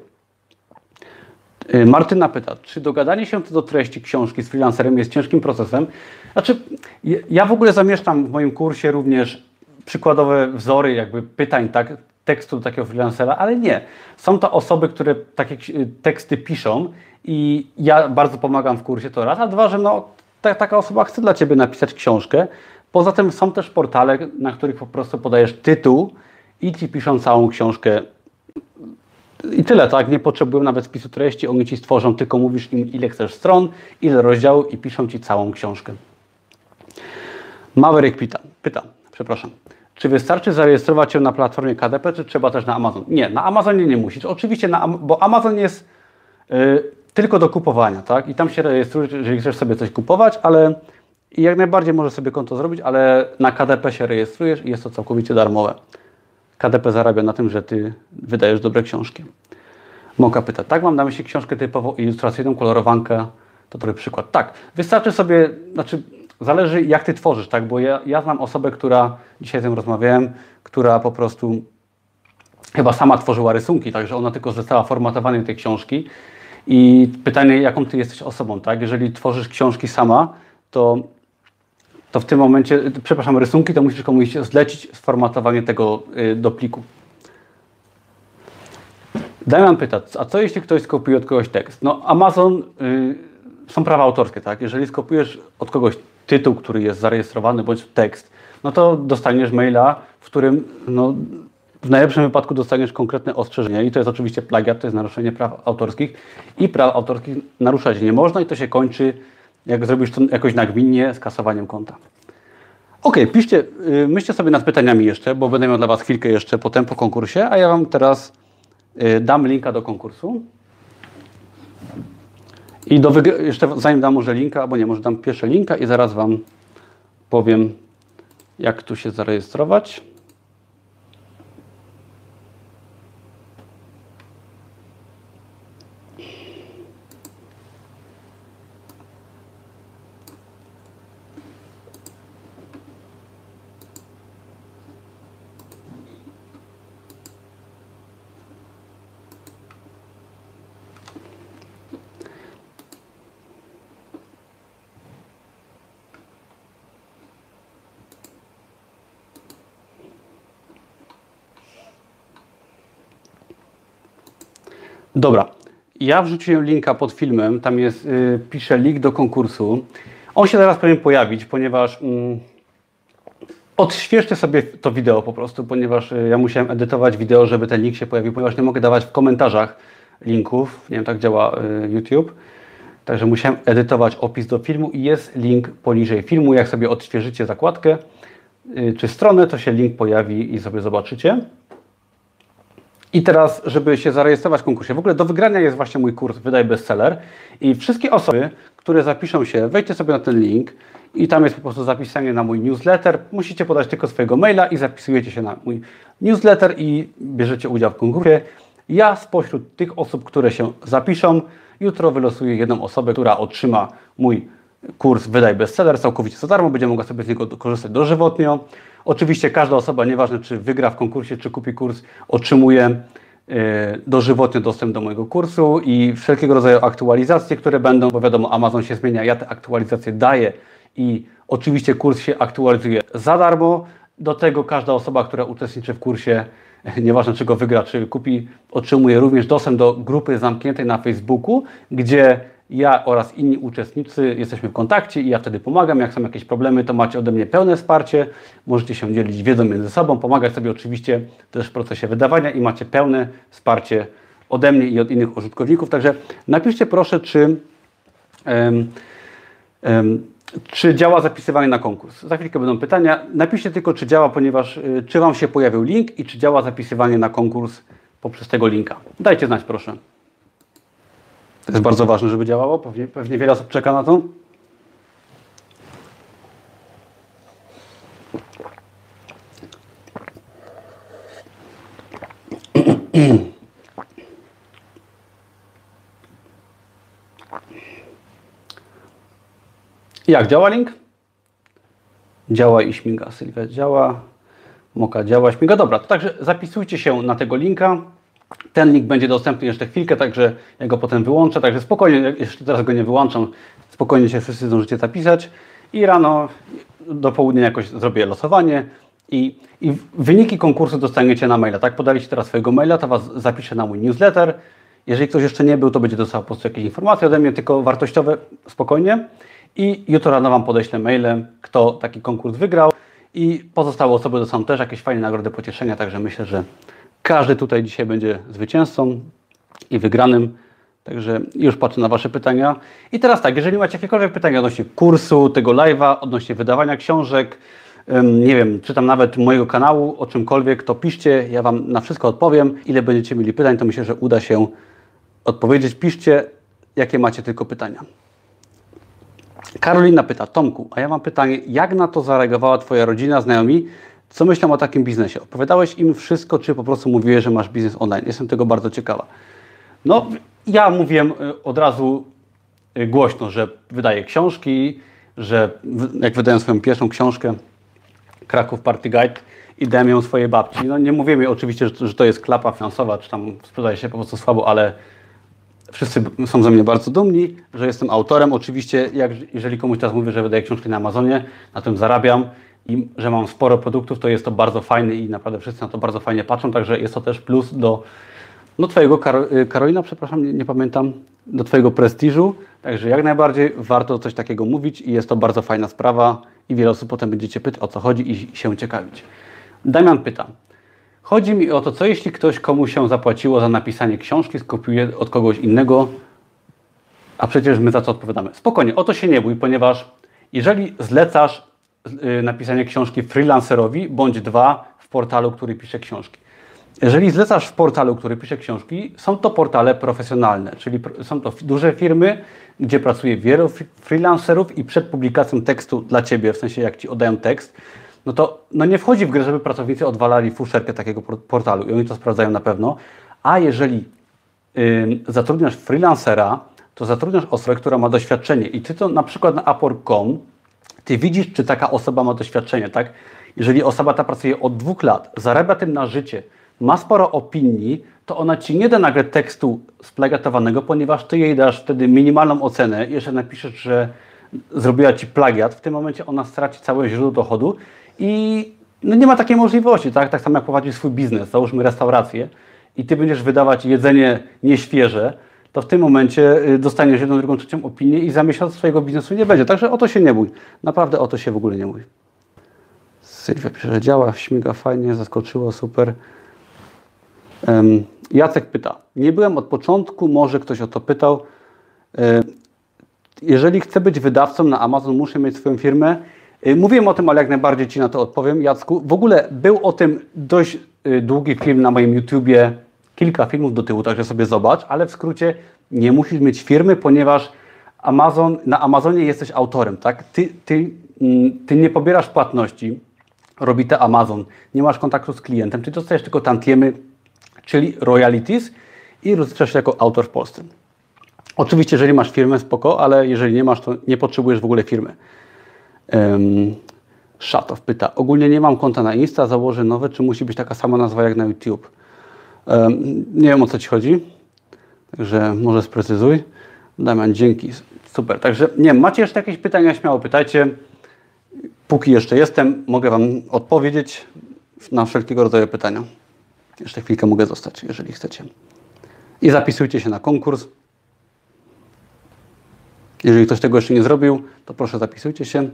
Y, Martyna pyta, czy dogadanie się co do treści książki z freelancerem jest ciężkim procesem? Znaczy, ja w ogóle zamieszczam w moim kursie również przykładowe wzory jakby pytań, tak, tekstu do takiego freelancera, ale nie. Są to osoby, które takie teksty piszą i ja bardzo pomagam w kursie to raz, a dwa, że no, ta, taka osoba chce dla Ciebie napisać książkę. Poza tym są też portale, na których po prostu podajesz tytuł i Ci piszą całą książkę. I tyle, tak? Nie potrzebują nawet spisu treści, oni Ci stworzą, tylko mówisz im ile chcesz stron, ile rozdziałów i piszą Ci całą książkę. Maverick pyta, pyta, przepraszam. Czy wystarczy zarejestrować się na platformie KDP, czy trzeba też na Amazon? Nie, na Amazonie nie musisz. Oczywiście, na, bo Amazon jest y, tylko do kupowania, tak? I tam się rejestrujesz, jeżeli chcesz sobie coś kupować, ale jak najbardziej możesz sobie konto zrobić, ale na KDP się rejestrujesz i jest to całkowicie darmowe. KDP zarabia na tym, że ty wydajesz dobre książki. Moka pyta, tak mam na myśli książkę typowo ilustracyjną, kolorowankę, to dobry przykład. Tak, wystarczy sobie, znaczy zależy jak ty tworzysz, tak, bo ja, ja znam osobę, która, dzisiaj z nią rozmawiałem, która po prostu chyba sama tworzyła rysunki, także ona tylko zlecała formatowanie tej książki i pytanie, jaką ty jesteś osobą, tak, jeżeli tworzysz książki sama, to to w tym momencie, przepraszam, rysunki, to musisz komuś zlecić sformatowanie tego y, do pliku. Damian pyta, a co jeśli ktoś skopiuje od kogoś tekst? No Amazon, y, są prawa autorskie, tak? Jeżeli skopiujesz od kogoś tytuł, który jest zarejestrowany, bądź tekst, no to dostaniesz maila, w którym no, w najlepszym wypadku dostaniesz konkretne ostrzeżenia i to jest oczywiście plagiat, to jest naruszenie praw autorskich i praw autorskich naruszać nie można i to się kończy, jak zrobisz to jakoś nagminnie, z kasowaniem konta. Ok, piszcie, y, myślcie sobie nad pytaniami jeszcze, bo będę miał dla Was chwilkę jeszcze potem po konkursie, a ja Wam teraz y, dam linka do konkursu. I do jeszcze zanim dam może linka, albo nie, może dam pierwsze linka i zaraz Wam powiem, jak tu się zarejestrować. Dobra, ja wrzuciłem linka pod filmem, tam jest, yy, piszę link do konkursu. On się zaraz powinien pojawić, ponieważ yy, odświeżcie sobie to wideo po prostu, ponieważ yy, ja musiałem edytować wideo, żeby ten link się pojawił, ponieważ nie mogę dawać w komentarzach linków, nie wiem, tak działa y, YouTube. Także musiałem edytować opis do filmu i jest link poniżej filmu. Jak sobie odświeżycie zakładkę y, czy stronę, to się link pojawi i sobie zobaczycie. I teraz, żeby się zarejestrować w konkursie, w ogóle do wygrania jest właśnie mój kurs Wydaj Bestseller i wszystkie osoby, które zapiszą się, wejdźcie sobie na ten link i tam jest po prostu zapisanie na mój newsletter. Musicie podać tylko swojego maila i zapisujecie się na mój newsletter i bierzecie udział w konkursie. Ja spośród tych osób, które się zapiszą, jutro wylosuję jedną osobę, która otrzyma mój kurs Wydaj Bestseller całkowicie za darmo, będzie mogła sobie z niego korzystać dożywotnio. Oczywiście każda osoba, nieważne czy wygra w konkursie, czy kupi kurs, otrzymuje e, dożywotny dostęp do mojego kursu i wszelkiego rodzaju aktualizacje, które będą, bo wiadomo, Amazon się zmienia, ja te aktualizacje daję i oczywiście kurs się aktualizuje za darmo. Do tego każda osoba, która uczestniczy w kursie, (laughs) nieważne czy go wygra, czy kupi, otrzymuje również dostęp do grupy zamkniętej na Facebooku, gdzie ja oraz inni uczestnicy jesteśmy w kontakcie i ja wtedy pomagam. Jak są jakieś problemy, to macie ode mnie pełne wsparcie. Możecie się dzielić wiedzą między sobą, pomagać sobie oczywiście też w procesie wydawania i macie pełne wsparcie ode mnie i od innych użytkowników. Także napiszcie proszę, czy, um, um, czy działa zapisywanie na konkurs. Za chwilkę będą pytania. Napiszcie tylko, czy działa, ponieważ y, czy Wam się pojawił link i czy działa zapisywanie na konkurs poprzez tego linka. Dajcie znać proszę. To jest bardzo ważne, żeby działało. Pewnie, pewnie wiele osób czeka na to. Jak działa link? Działa i śmiga. Sylwia działa. Moka działa, śmiga. Dobra, to także zapisujcie się na tego linka. Ten link będzie dostępny jeszcze chwilkę, także ja go potem wyłączę, także spokojnie, jeszcze teraz go nie wyłączam, spokojnie się wszyscy zdążycie zapisać i rano do południa jakoś zrobię losowanie i, i wyniki konkursu dostaniecie na maila, tak? Podaliście teraz swojego maila, to Was zapiszę na mój newsletter. Jeżeli ktoś jeszcze nie był, to będzie dostał po prostu jakieś informacje ode mnie, tylko wartościowe, spokojnie. I jutro rano Wam podeślę mailem, kto taki konkurs wygrał i pozostałe osoby dostaną też jakieś fajne nagrody pocieszenia, także myślę, że każdy tutaj dzisiaj będzie zwycięzcą i wygranym. Także już patrzę na Wasze pytania. I teraz tak, jeżeli macie jakiekolwiek pytania odnośnie kursu, tego live'a, odnośnie wydawania książek, nie wiem, czy tam nawet mojego kanału, o czymkolwiek, to piszcie, ja Wam na wszystko odpowiem. Ile będziecie mieli pytań, to myślę, że uda się odpowiedzieć. Piszcie, jakie macie tylko pytania. Karolina pyta, Tomku, a ja mam pytanie, jak na to zareagowała Twoja rodzina, znajomi? Co myślą o takim biznesie? Opowiadałeś im wszystko, czy po prostu mówiłeś, że masz biznes online? Jestem tego bardzo ciekawa. No, ja mówiłem y, od razu y, głośno, że wydaję książki, że jak wydałem swoją pierwszą książkę, Kraków Party Guide, i dałem ją swojej babci. No nie mówię mi oczywiście, że to jest klapa finansowa, czy tam sprzedaje się po prostu słabo, ale Wszyscy są ze mnie bardzo dumni, że jestem autorem. Oczywiście, jak, jeżeli komuś teraz mówię, że wydaję książki na Amazonie, na tym zarabiam i że mam sporo produktów, to jest to bardzo fajne i naprawdę wszyscy na to bardzo fajnie patrzą, także jest to też plus do no, Twojego, y, Karolina, przepraszam, nie, nie, pamiętam, do Twojego prestiżu. Także jak najbardziej warto coś takiego mówić i jest to bardzo fajna sprawa i wiele osób potem będziecie pytać o co chodzi i się ciekawić. Damian pyta, Chodzi mi o to, co jeśli ktoś komu się zapłaciło za napisanie książki, skopiuje od kogoś innego, a przecież my za co odpowiadamy. Spokojnie, o to się nie bój, ponieważ jeżeli zlecasz napisanie książki freelancerowi bądź dwa w portalu, który pisze książki. Jeżeli zlecasz w portalu, który pisze książki, są to portale profesjonalne, czyli są to duże firmy, gdzie pracuje wielu freelancerów i przed publikacją tekstu dla Ciebie, w sensie jak Ci oddają tekst, no to no nie wchodzi w grę, żeby pracownicy odwalali fuszerkę takiego portalu i oni to sprawdzają na pewno. A jeżeli y, zatrudniasz freelancera, to zatrudniasz osobę, która ma doświadczenie i ty to na przykład na Upwork.com ty widzisz, czy taka osoba ma doświadczenie, tak? Jeżeli osoba ta pracuje od dwóch lat, zarabia tym na życie, ma sporo opinii, to ona ci nie da nagle tekstu splagatowanego, ponieważ ty jej dasz wtedy minimalną ocenę. Jeszcze napiszesz, że zrobiła ci plagiat, w tym momencie ona straci całe źródło dochodu i no nie ma takiej możliwości, tak? Tak samo jak prowadzisz swój biznes, załóżmy restaurację i ty będziesz wydawać jedzenie nieświeże, to w tym momencie y, dostaniesz jedną, drugą, trzecią opinię i za miesiąc swojego biznesu nie będzie. Także o to się nie bój. Naprawdę o to się w ogóle nie bój. Sylwia pisze, że działa, śmiga fajnie, zaskoczyło, super. Um, Jacek pyta, nie byłem od początku, może ktoś o to pytał. Jeżeli chcę być wydawcą na Amazon, muszę mieć swoją firmę. Mówiłem o tym, ale jak najbardziej Ci na to odpowiem, Jacku. W ogóle był o tym dość y, długi film na moim YouTubie, kilka filmów do tyłu, także sobie zobacz, ale w skrócie nie musisz mieć firmy, ponieważ Amazon, na Amazonie jesteś autorem, tak? Ty, ty, mm, ty nie pobierasz płatności, robi to Amazon, nie masz kontaktu z klientem, ty dostajesz tylko tantiemy, czyli royalties i rozliczasz się jako autor w Polsce. Oczywiście, jeżeli masz firmę, spoko, ale jeżeli nie masz, to nie potrzebujesz w ogóle firmy. Um, Szatow pyta, ogólnie nie mam konta na Insta, założę nowe, czy musi być taka sama nazwa jak na YouTube? Nie wiem o co Ci chodzi, także może sprecyzuj. Damian, dzięki, super. Także nie wiem, macie jeszcze jakieś pytania, śmiało pytajcie. Póki jeszcze jestem, mogę Wam odpowiedzieć na wszelkiego rodzaju pytania. Jeszcze chwilkę mogę zostać, jeżeli chcecie. I zapisujcie się na konkurs. Jeżeli ktoś tego jeszcze nie zrobił, to proszę zapisujcie się.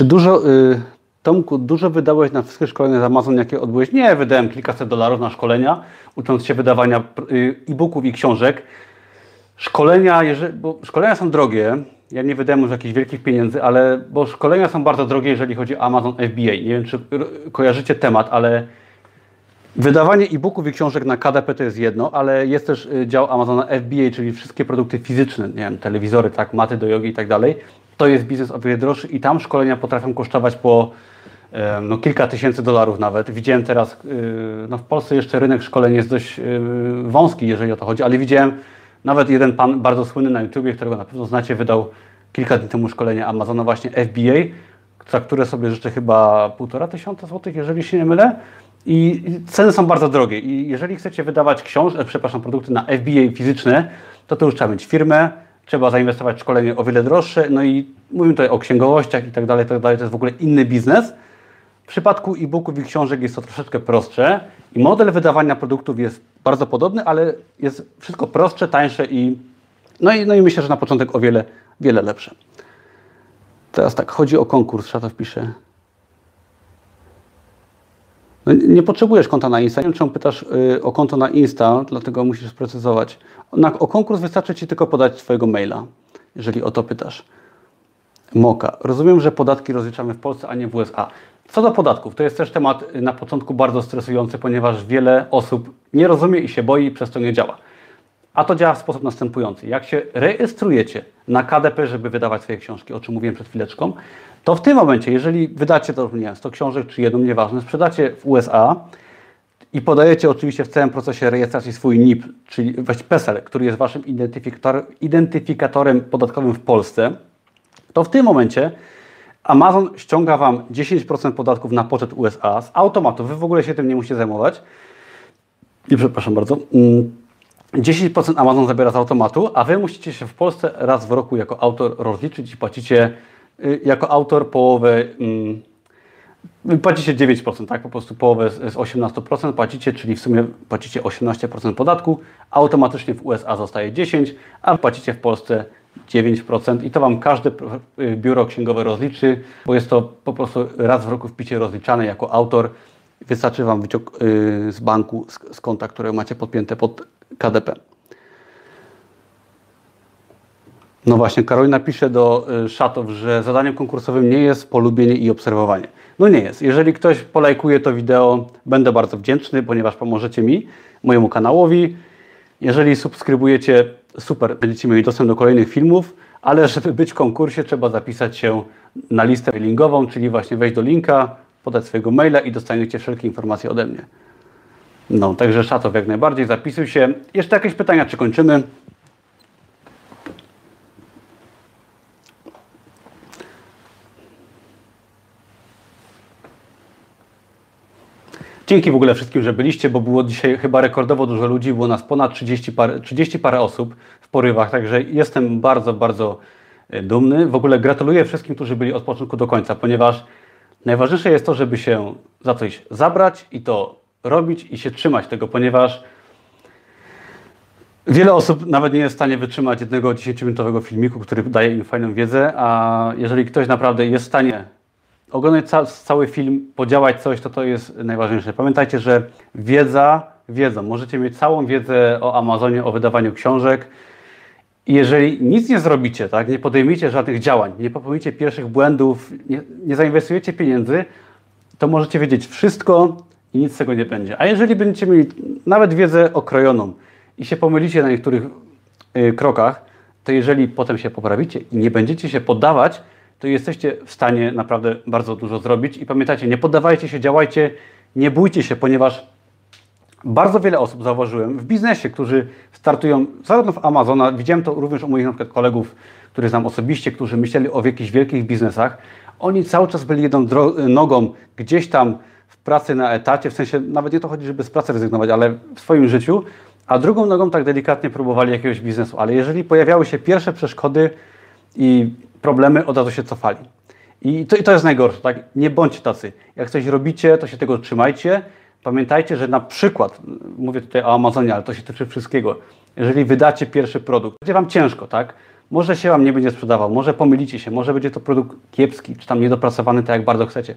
Czy dużo, y, Tomku, dużo wydałeś na wszystkie szkolenia z Amazon, jakie odbyłeś? Nie, wydałem kilkaset dolarów na szkolenia, ucząc się wydawania y, e-booków i książek. Szkolenia, jeżeli, bo szkolenia są drogie, ja nie wydałem już jakichś wielkich pieniędzy, ale bo szkolenia są bardzo drogie, jeżeli chodzi o Amazon FBA. Nie wiem, czy kojarzycie temat, ale wydawanie e-booków i książek na KDP to jest jedno, ale jest też y, dział Amazona FBA, czyli wszystkie produkty fizyczne, nie wiem, telewizory, tak, maty do jogi i tak dalej. To jest biznes o wiele droższy i tam szkolenia potrafią kosztować po no, kilka tysięcy dolarów nawet. Widziałem teraz, y, no w Polsce jeszcze rynek szkoleń jest dość y, wąski, jeżeli o to chodzi, ale widziałem nawet jeden pan bardzo słynny na YouTubie, którego na pewno znacie, wydał kilka dni temu szkolenie Amazona właśnie FBA, za które sobie życzę chyba półtora tysiąca złotych, jeżeli się nie mylę. I ceny są bardzo drogie. I jeżeli chcecie wydawać książki, e, przepraszam, produkty na FBA fizyczne, to to już trzeba mieć firmę, trzeba zainwestować w szkolenie o wiele droższe. No i mówimy tutaj o księgowościach i tak dalej, tak dalej. To jest w ogóle inny biznes. W przypadku e-booków i książek jest to troszeczkę prostsze I model wydawania produktów jest bardzo podobny, ale jest wszystko prostsze, tańsze i no i, no i myślę, że na początek o wiele, wiele lepsze. Teraz tak, chodzi o konkurs, Szata wpisze. No, nie potrzebujesz konta na Insta. Nie wiem, czemu pytasz y, o konto na Insta, dlatego musisz sprecyzować. Na, o konkurs wystarczy Ci tylko podać swojego maila, jeżeli o to pytasz. Moka. Rozumiem, że podatki rozliczamy w Polsce, a nie w USA. Co do podatków, to jest też temat y, na początku bardzo stresujący, ponieważ wiele osób nie rozumie i się boi i przez to nie działa. A to działa w sposób następujący. Jak się rejestrujecie na KDP, żeby wydawać swoje książki, o czym mówiłem przed chwileczką, to w tym momencie, jeżeli wydacie to, nie wiem, 100 książek czy jedną, nieważne, sprzedacie w USA i podajecie oczywiście w całym procesie rejestracji swój NIP, czyli właśnie PESEL, który jest waszym identyfikator, identyfikatorem podatkowym w Polsce, to w tym momencie Amazon ściąga Wam 10% podatków na poczet USA z automatu. Wy w ogóle się tym nie musicie zajmować. I przepraszam bardzo. 10% mm, Amazon zabiera z automatu, a Wy musicie się w Polsce raz w roku jako autor rozliczyć i płacicie y, jako autor połowę, mm, płacicie 9%, tak? Po prostu połowę z 18% płacicie, czyli w sumie płacicie 18% podatku, automatycznie w USA zostaje 10%, a płacicie w Polsce 9% i to Wam każde y, biuro księgowe rozliczy, bo jest to po prostu raz w roku wpicie rozliczane jako autor. Wystarczy Wam wyciąg y, z banku, z konta, które macie podpięte pod KDP. No właśnie, Karolina pisze do y, szatów, że zadaniem konkursowym nie jest polubienie i obserwowanie. No nie jest. Jeżeli ktoś polajkuje to wideo, będę bardzo wdzięczny, ponieważ pomożecie mi, mojemu kanałowi. Jeżeli subskrybujecie super, będziecie mieli dostęp do kolejnych filmów, ale żeby być w konkursie trzeba zapisać się na listę mailingową, czyli właśnie wejść do linka, podać swojego maila i dostaniecie wszelkie informacje ode mnie. No, także Szatow jak najbardziej, zapisuj się. Jeszcze jakieś pytania, czy kończymy? Dzięki w ogóle wszystkim, że byliście, bo było dzisiaj chyba rekordowo dużo ludzi, było nas ponad 30 parę, 30 parę osób w porywach, także jestem bardzo, bardzo e, dumny. W ogóle gratuluję wszystkim, którzy byli od początku do końca, ponieważ najważniejsze jest to, żeby się za coś zabrać i to robić i się trzymać tego, ponieważ wiele osób nawet nie jest w stanie wytrzymać jednego 10-minutowego filmiku, który daje im fajną wiedzę, a jeżeli ktoś naprawdę jest w stanie oglądać ca cały film, podziałać coś, to to jest najważniejsze. Pamiętajcie, że wiedza, wiedzą. Możecie mieć całą wiedzę o Amazonie, o wydawaniu książek. Jeżeli nic nie zrobicie, tak, nie podejmiecie żadnych działań, nie popełnicie pierwszych błędów, nie, nie zainwestujecie pieniędzy, to możecie wiedzieć wszystko i nic z tego nie będzie. A jeżeli będziecie mieli nawet wiedzę okrojoną i się pomylicie na niektórych y, krokach, to jeżeli potem się poprawicie i nie będziecie się poddawać, to jesteście w stanie naprawdę bardzo dużo zrobić. I pamiętajcie, nie poddawajcie się, działajcie, nie bójcie się, ponieważ bardzo wiele osób zauważyłem w biznesie, którzy startują zarówno w Amazona, widziałem to również u moich na przykład kolegów, których znam osobiście, którzy myśleli o jakichś wielkich biznesach. Oni cały czas byli jedną nogą gdzieś tam w pracy na etacie, w sensie nawet nie to chodzi, żeby z pracy rezygnować, ale w swoim życiu, a drugą nogą tak delikatnie próbowali jakiegoś biznesu. Ale jeżeli pojawiały się pierwsze przeszkody i problemy, od razu się cofali. I to, I to jest najgorsze, tak? Nie bądźcie tacy. Jak coś robicie, to się tego trzymajcie. Pamiętajcie, że na przykład, mówię tutaj o Amazonie, ale to się tyczy wszystkiego, jeżeli wydacie pierwszy produkt, będzie Wam ciężko, tak? Może się Wam nie będzie sprzedawał, może pomylicie się, może będzie to produkt kiepski, czy tam niedopracowany tak jak bardzo chcecie,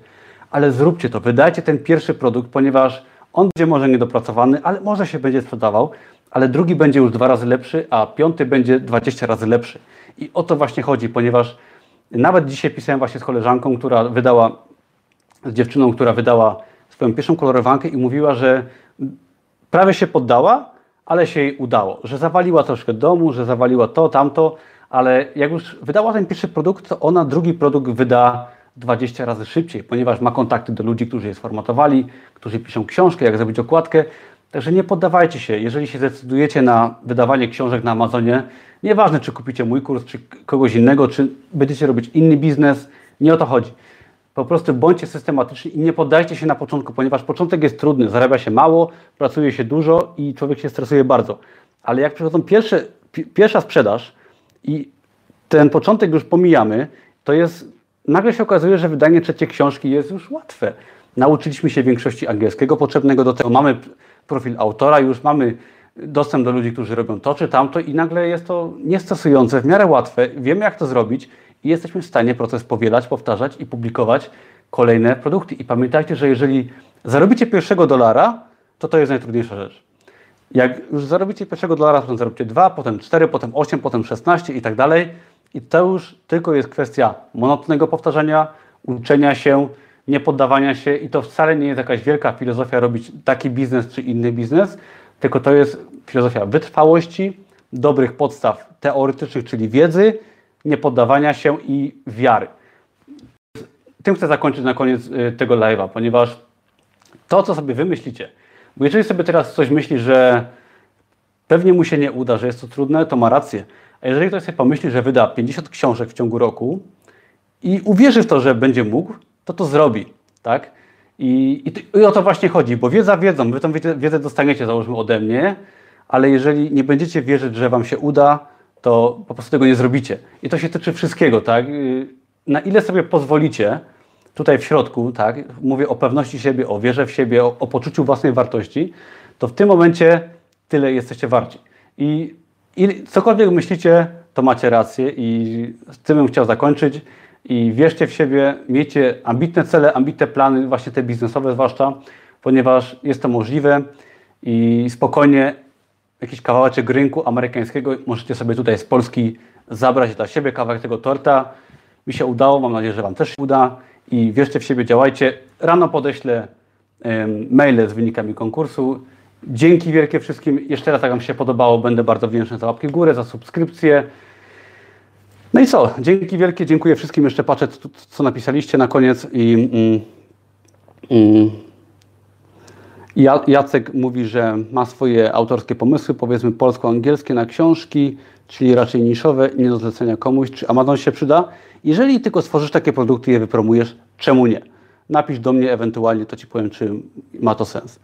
ale zróbcie to, wydajcie ten pierwszy produkt, ponieważ on będzie może niedopracowany, ale może się będzie sprzedawał, ale drugi będzie już dwa razy lepszy, a piąty będzie 20 razy lepszy. I o to właśnie chodzi, ponieważ nawet dzisiaj pisałem właśnie z koleżanką, która wydała, z dziewczyną, która wydała swoją pierwszą kolorowankę i mówiła, że prawie się poddała, ale się jej udało, że zawaliła troszkę domu, że zawaliła to, tamto, ale jak już wydała ten pierwszy produkt, to ona drugi produkt wyda 20 razy szybciej, ponieważ ma kontakty do ludzi, którzy je sformatowali, którzy piszą książkę, jak zrobić okładkę. Także nie poddawajcie się. Jeżeli się zdecydujecie na wydawanie książek na Amazonie, Nieważne, czy kupicie mój kurs, czy kogoś innego, czy będziecie robić inny biznes, nie o to chodzi. Po prostu bądźcie systematyczni i nie poddajcie się na początku, ponieważ początek jest trudny, zarabia się mało, pracuje się dużo i człowiek się stresuje bardzo. Ale jak przychodzą pierwsze, pierwsza sprzedaż i ten początek już pomijamy, to jest nagle się okazuje, że wydanie trzeciej książki jest już łatwe. nauczyliśmy się większości angielskiego potrzebnego do tego, mamy profil autora, już mamy dostęp do ludzi, którzy robią to czy tamto i nagle jest to niestresujące, w miarę łatwe, wiemy jak to zrobić i jesteśmy w stanie proces powielać, powtarzać i publikować kolejne produkty. I pamiętajcie, że jeżeli zarobicie pierwszego dolara, to to jest najtrudniejsza rzecz. Jak już zarobicie pierwszego dolara, to zarobcie dwa, potem cztery, potem osiem, potem szesnaście i tak dalej. I to już tylko jest kwestia monotonnego powtarzania, uczenia się, nie poddawania się i to wcale nie jest jakaś wielka filozofia robić taki biznes czy inny biznes, tylko to jest filozofia wytrwałości, dobrych podstaw teoretycznych, czyli wiedzy, nie poddawania się i wiary. Tym chcę zakończyć na koniec y, tego live'a, ponieważ to, co sobie wymyślicie, bo jeżeli sobie teraz coś myśli, że pewnie mu się nie uda, że jest to trudne, to ma rację. A jeżeli ktoś sobie pomyśli, że wyda 50 książek w ciągu roku i uwierzy w to, że będzie mógł, to to zrobi, tak? I, i, I, o to właśnie chodzi, bo wiedza wiedzą, wy tą wiedzę dostaniecie, załóżmy, ode mnie, ale jeżeli nie będziecie wierzyć, że wam się uda, to po prostu tego nie zrobicie. I to się tyczy wszystkiego, tak? Y, na ile sobie pozwolicie, tutaj w środku, tak, mówię o pewności siebie, o wierze w siebie, o, o poczuciu własnej wartości, to w tym momencie tyle jesteście warci. I, I cokolwiek myślicie, to macie rację i z tym bym chciał zakończyć. I wierzcie w siebie, miejcie ambitne cele, ambitne plany, właśnie te biznesowe zwłaszcza, ponieważ jest to możliwe i spokojnie jakiś kawałeczek rynku amerykańskiego możecie sobie tutaj z Polski zabrać dla siebie kawałek tego torta. Mi się udało, mam nadzieję, że Wam też się uda i wierzcie w siebie, działajcie. Rano podeślę maile z wynikami konkursu. Dzięki wielkie wszystkim. Jeszcze raz, jak Wam się podobało, będę bardzo wdzięczny za łapki w górę, za subskrypcję. No i co? Dzięki wielkie, dziękuję wszystkim. Jeszcze patrzę, co napisaliście na koniec. I, mm, Jacek mówi, że ma swoje autorskie pomysły, powiedzmy polsko-angielskie na książki, czyli raczej niszowe, nie do zlecenia komuś. Czy Amazon się przyda? Jeżeli tylko stworzysz takie produkty i je wypromujesz, czemu nie? Napisz do mnie ewentualnie, to Ci powiem, czy ma to sens.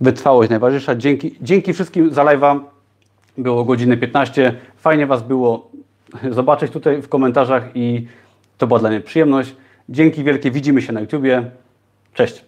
Wytrwałość najważniejsza. Dzięki, dzięki wszystkim za live'a. Było godziny 15. Fajnie Was było zobaczyć tutaj w komentarzach i to była dla mnie przyjemność. Dzięki wielkie, widzimy się na YouTubie. Cześć.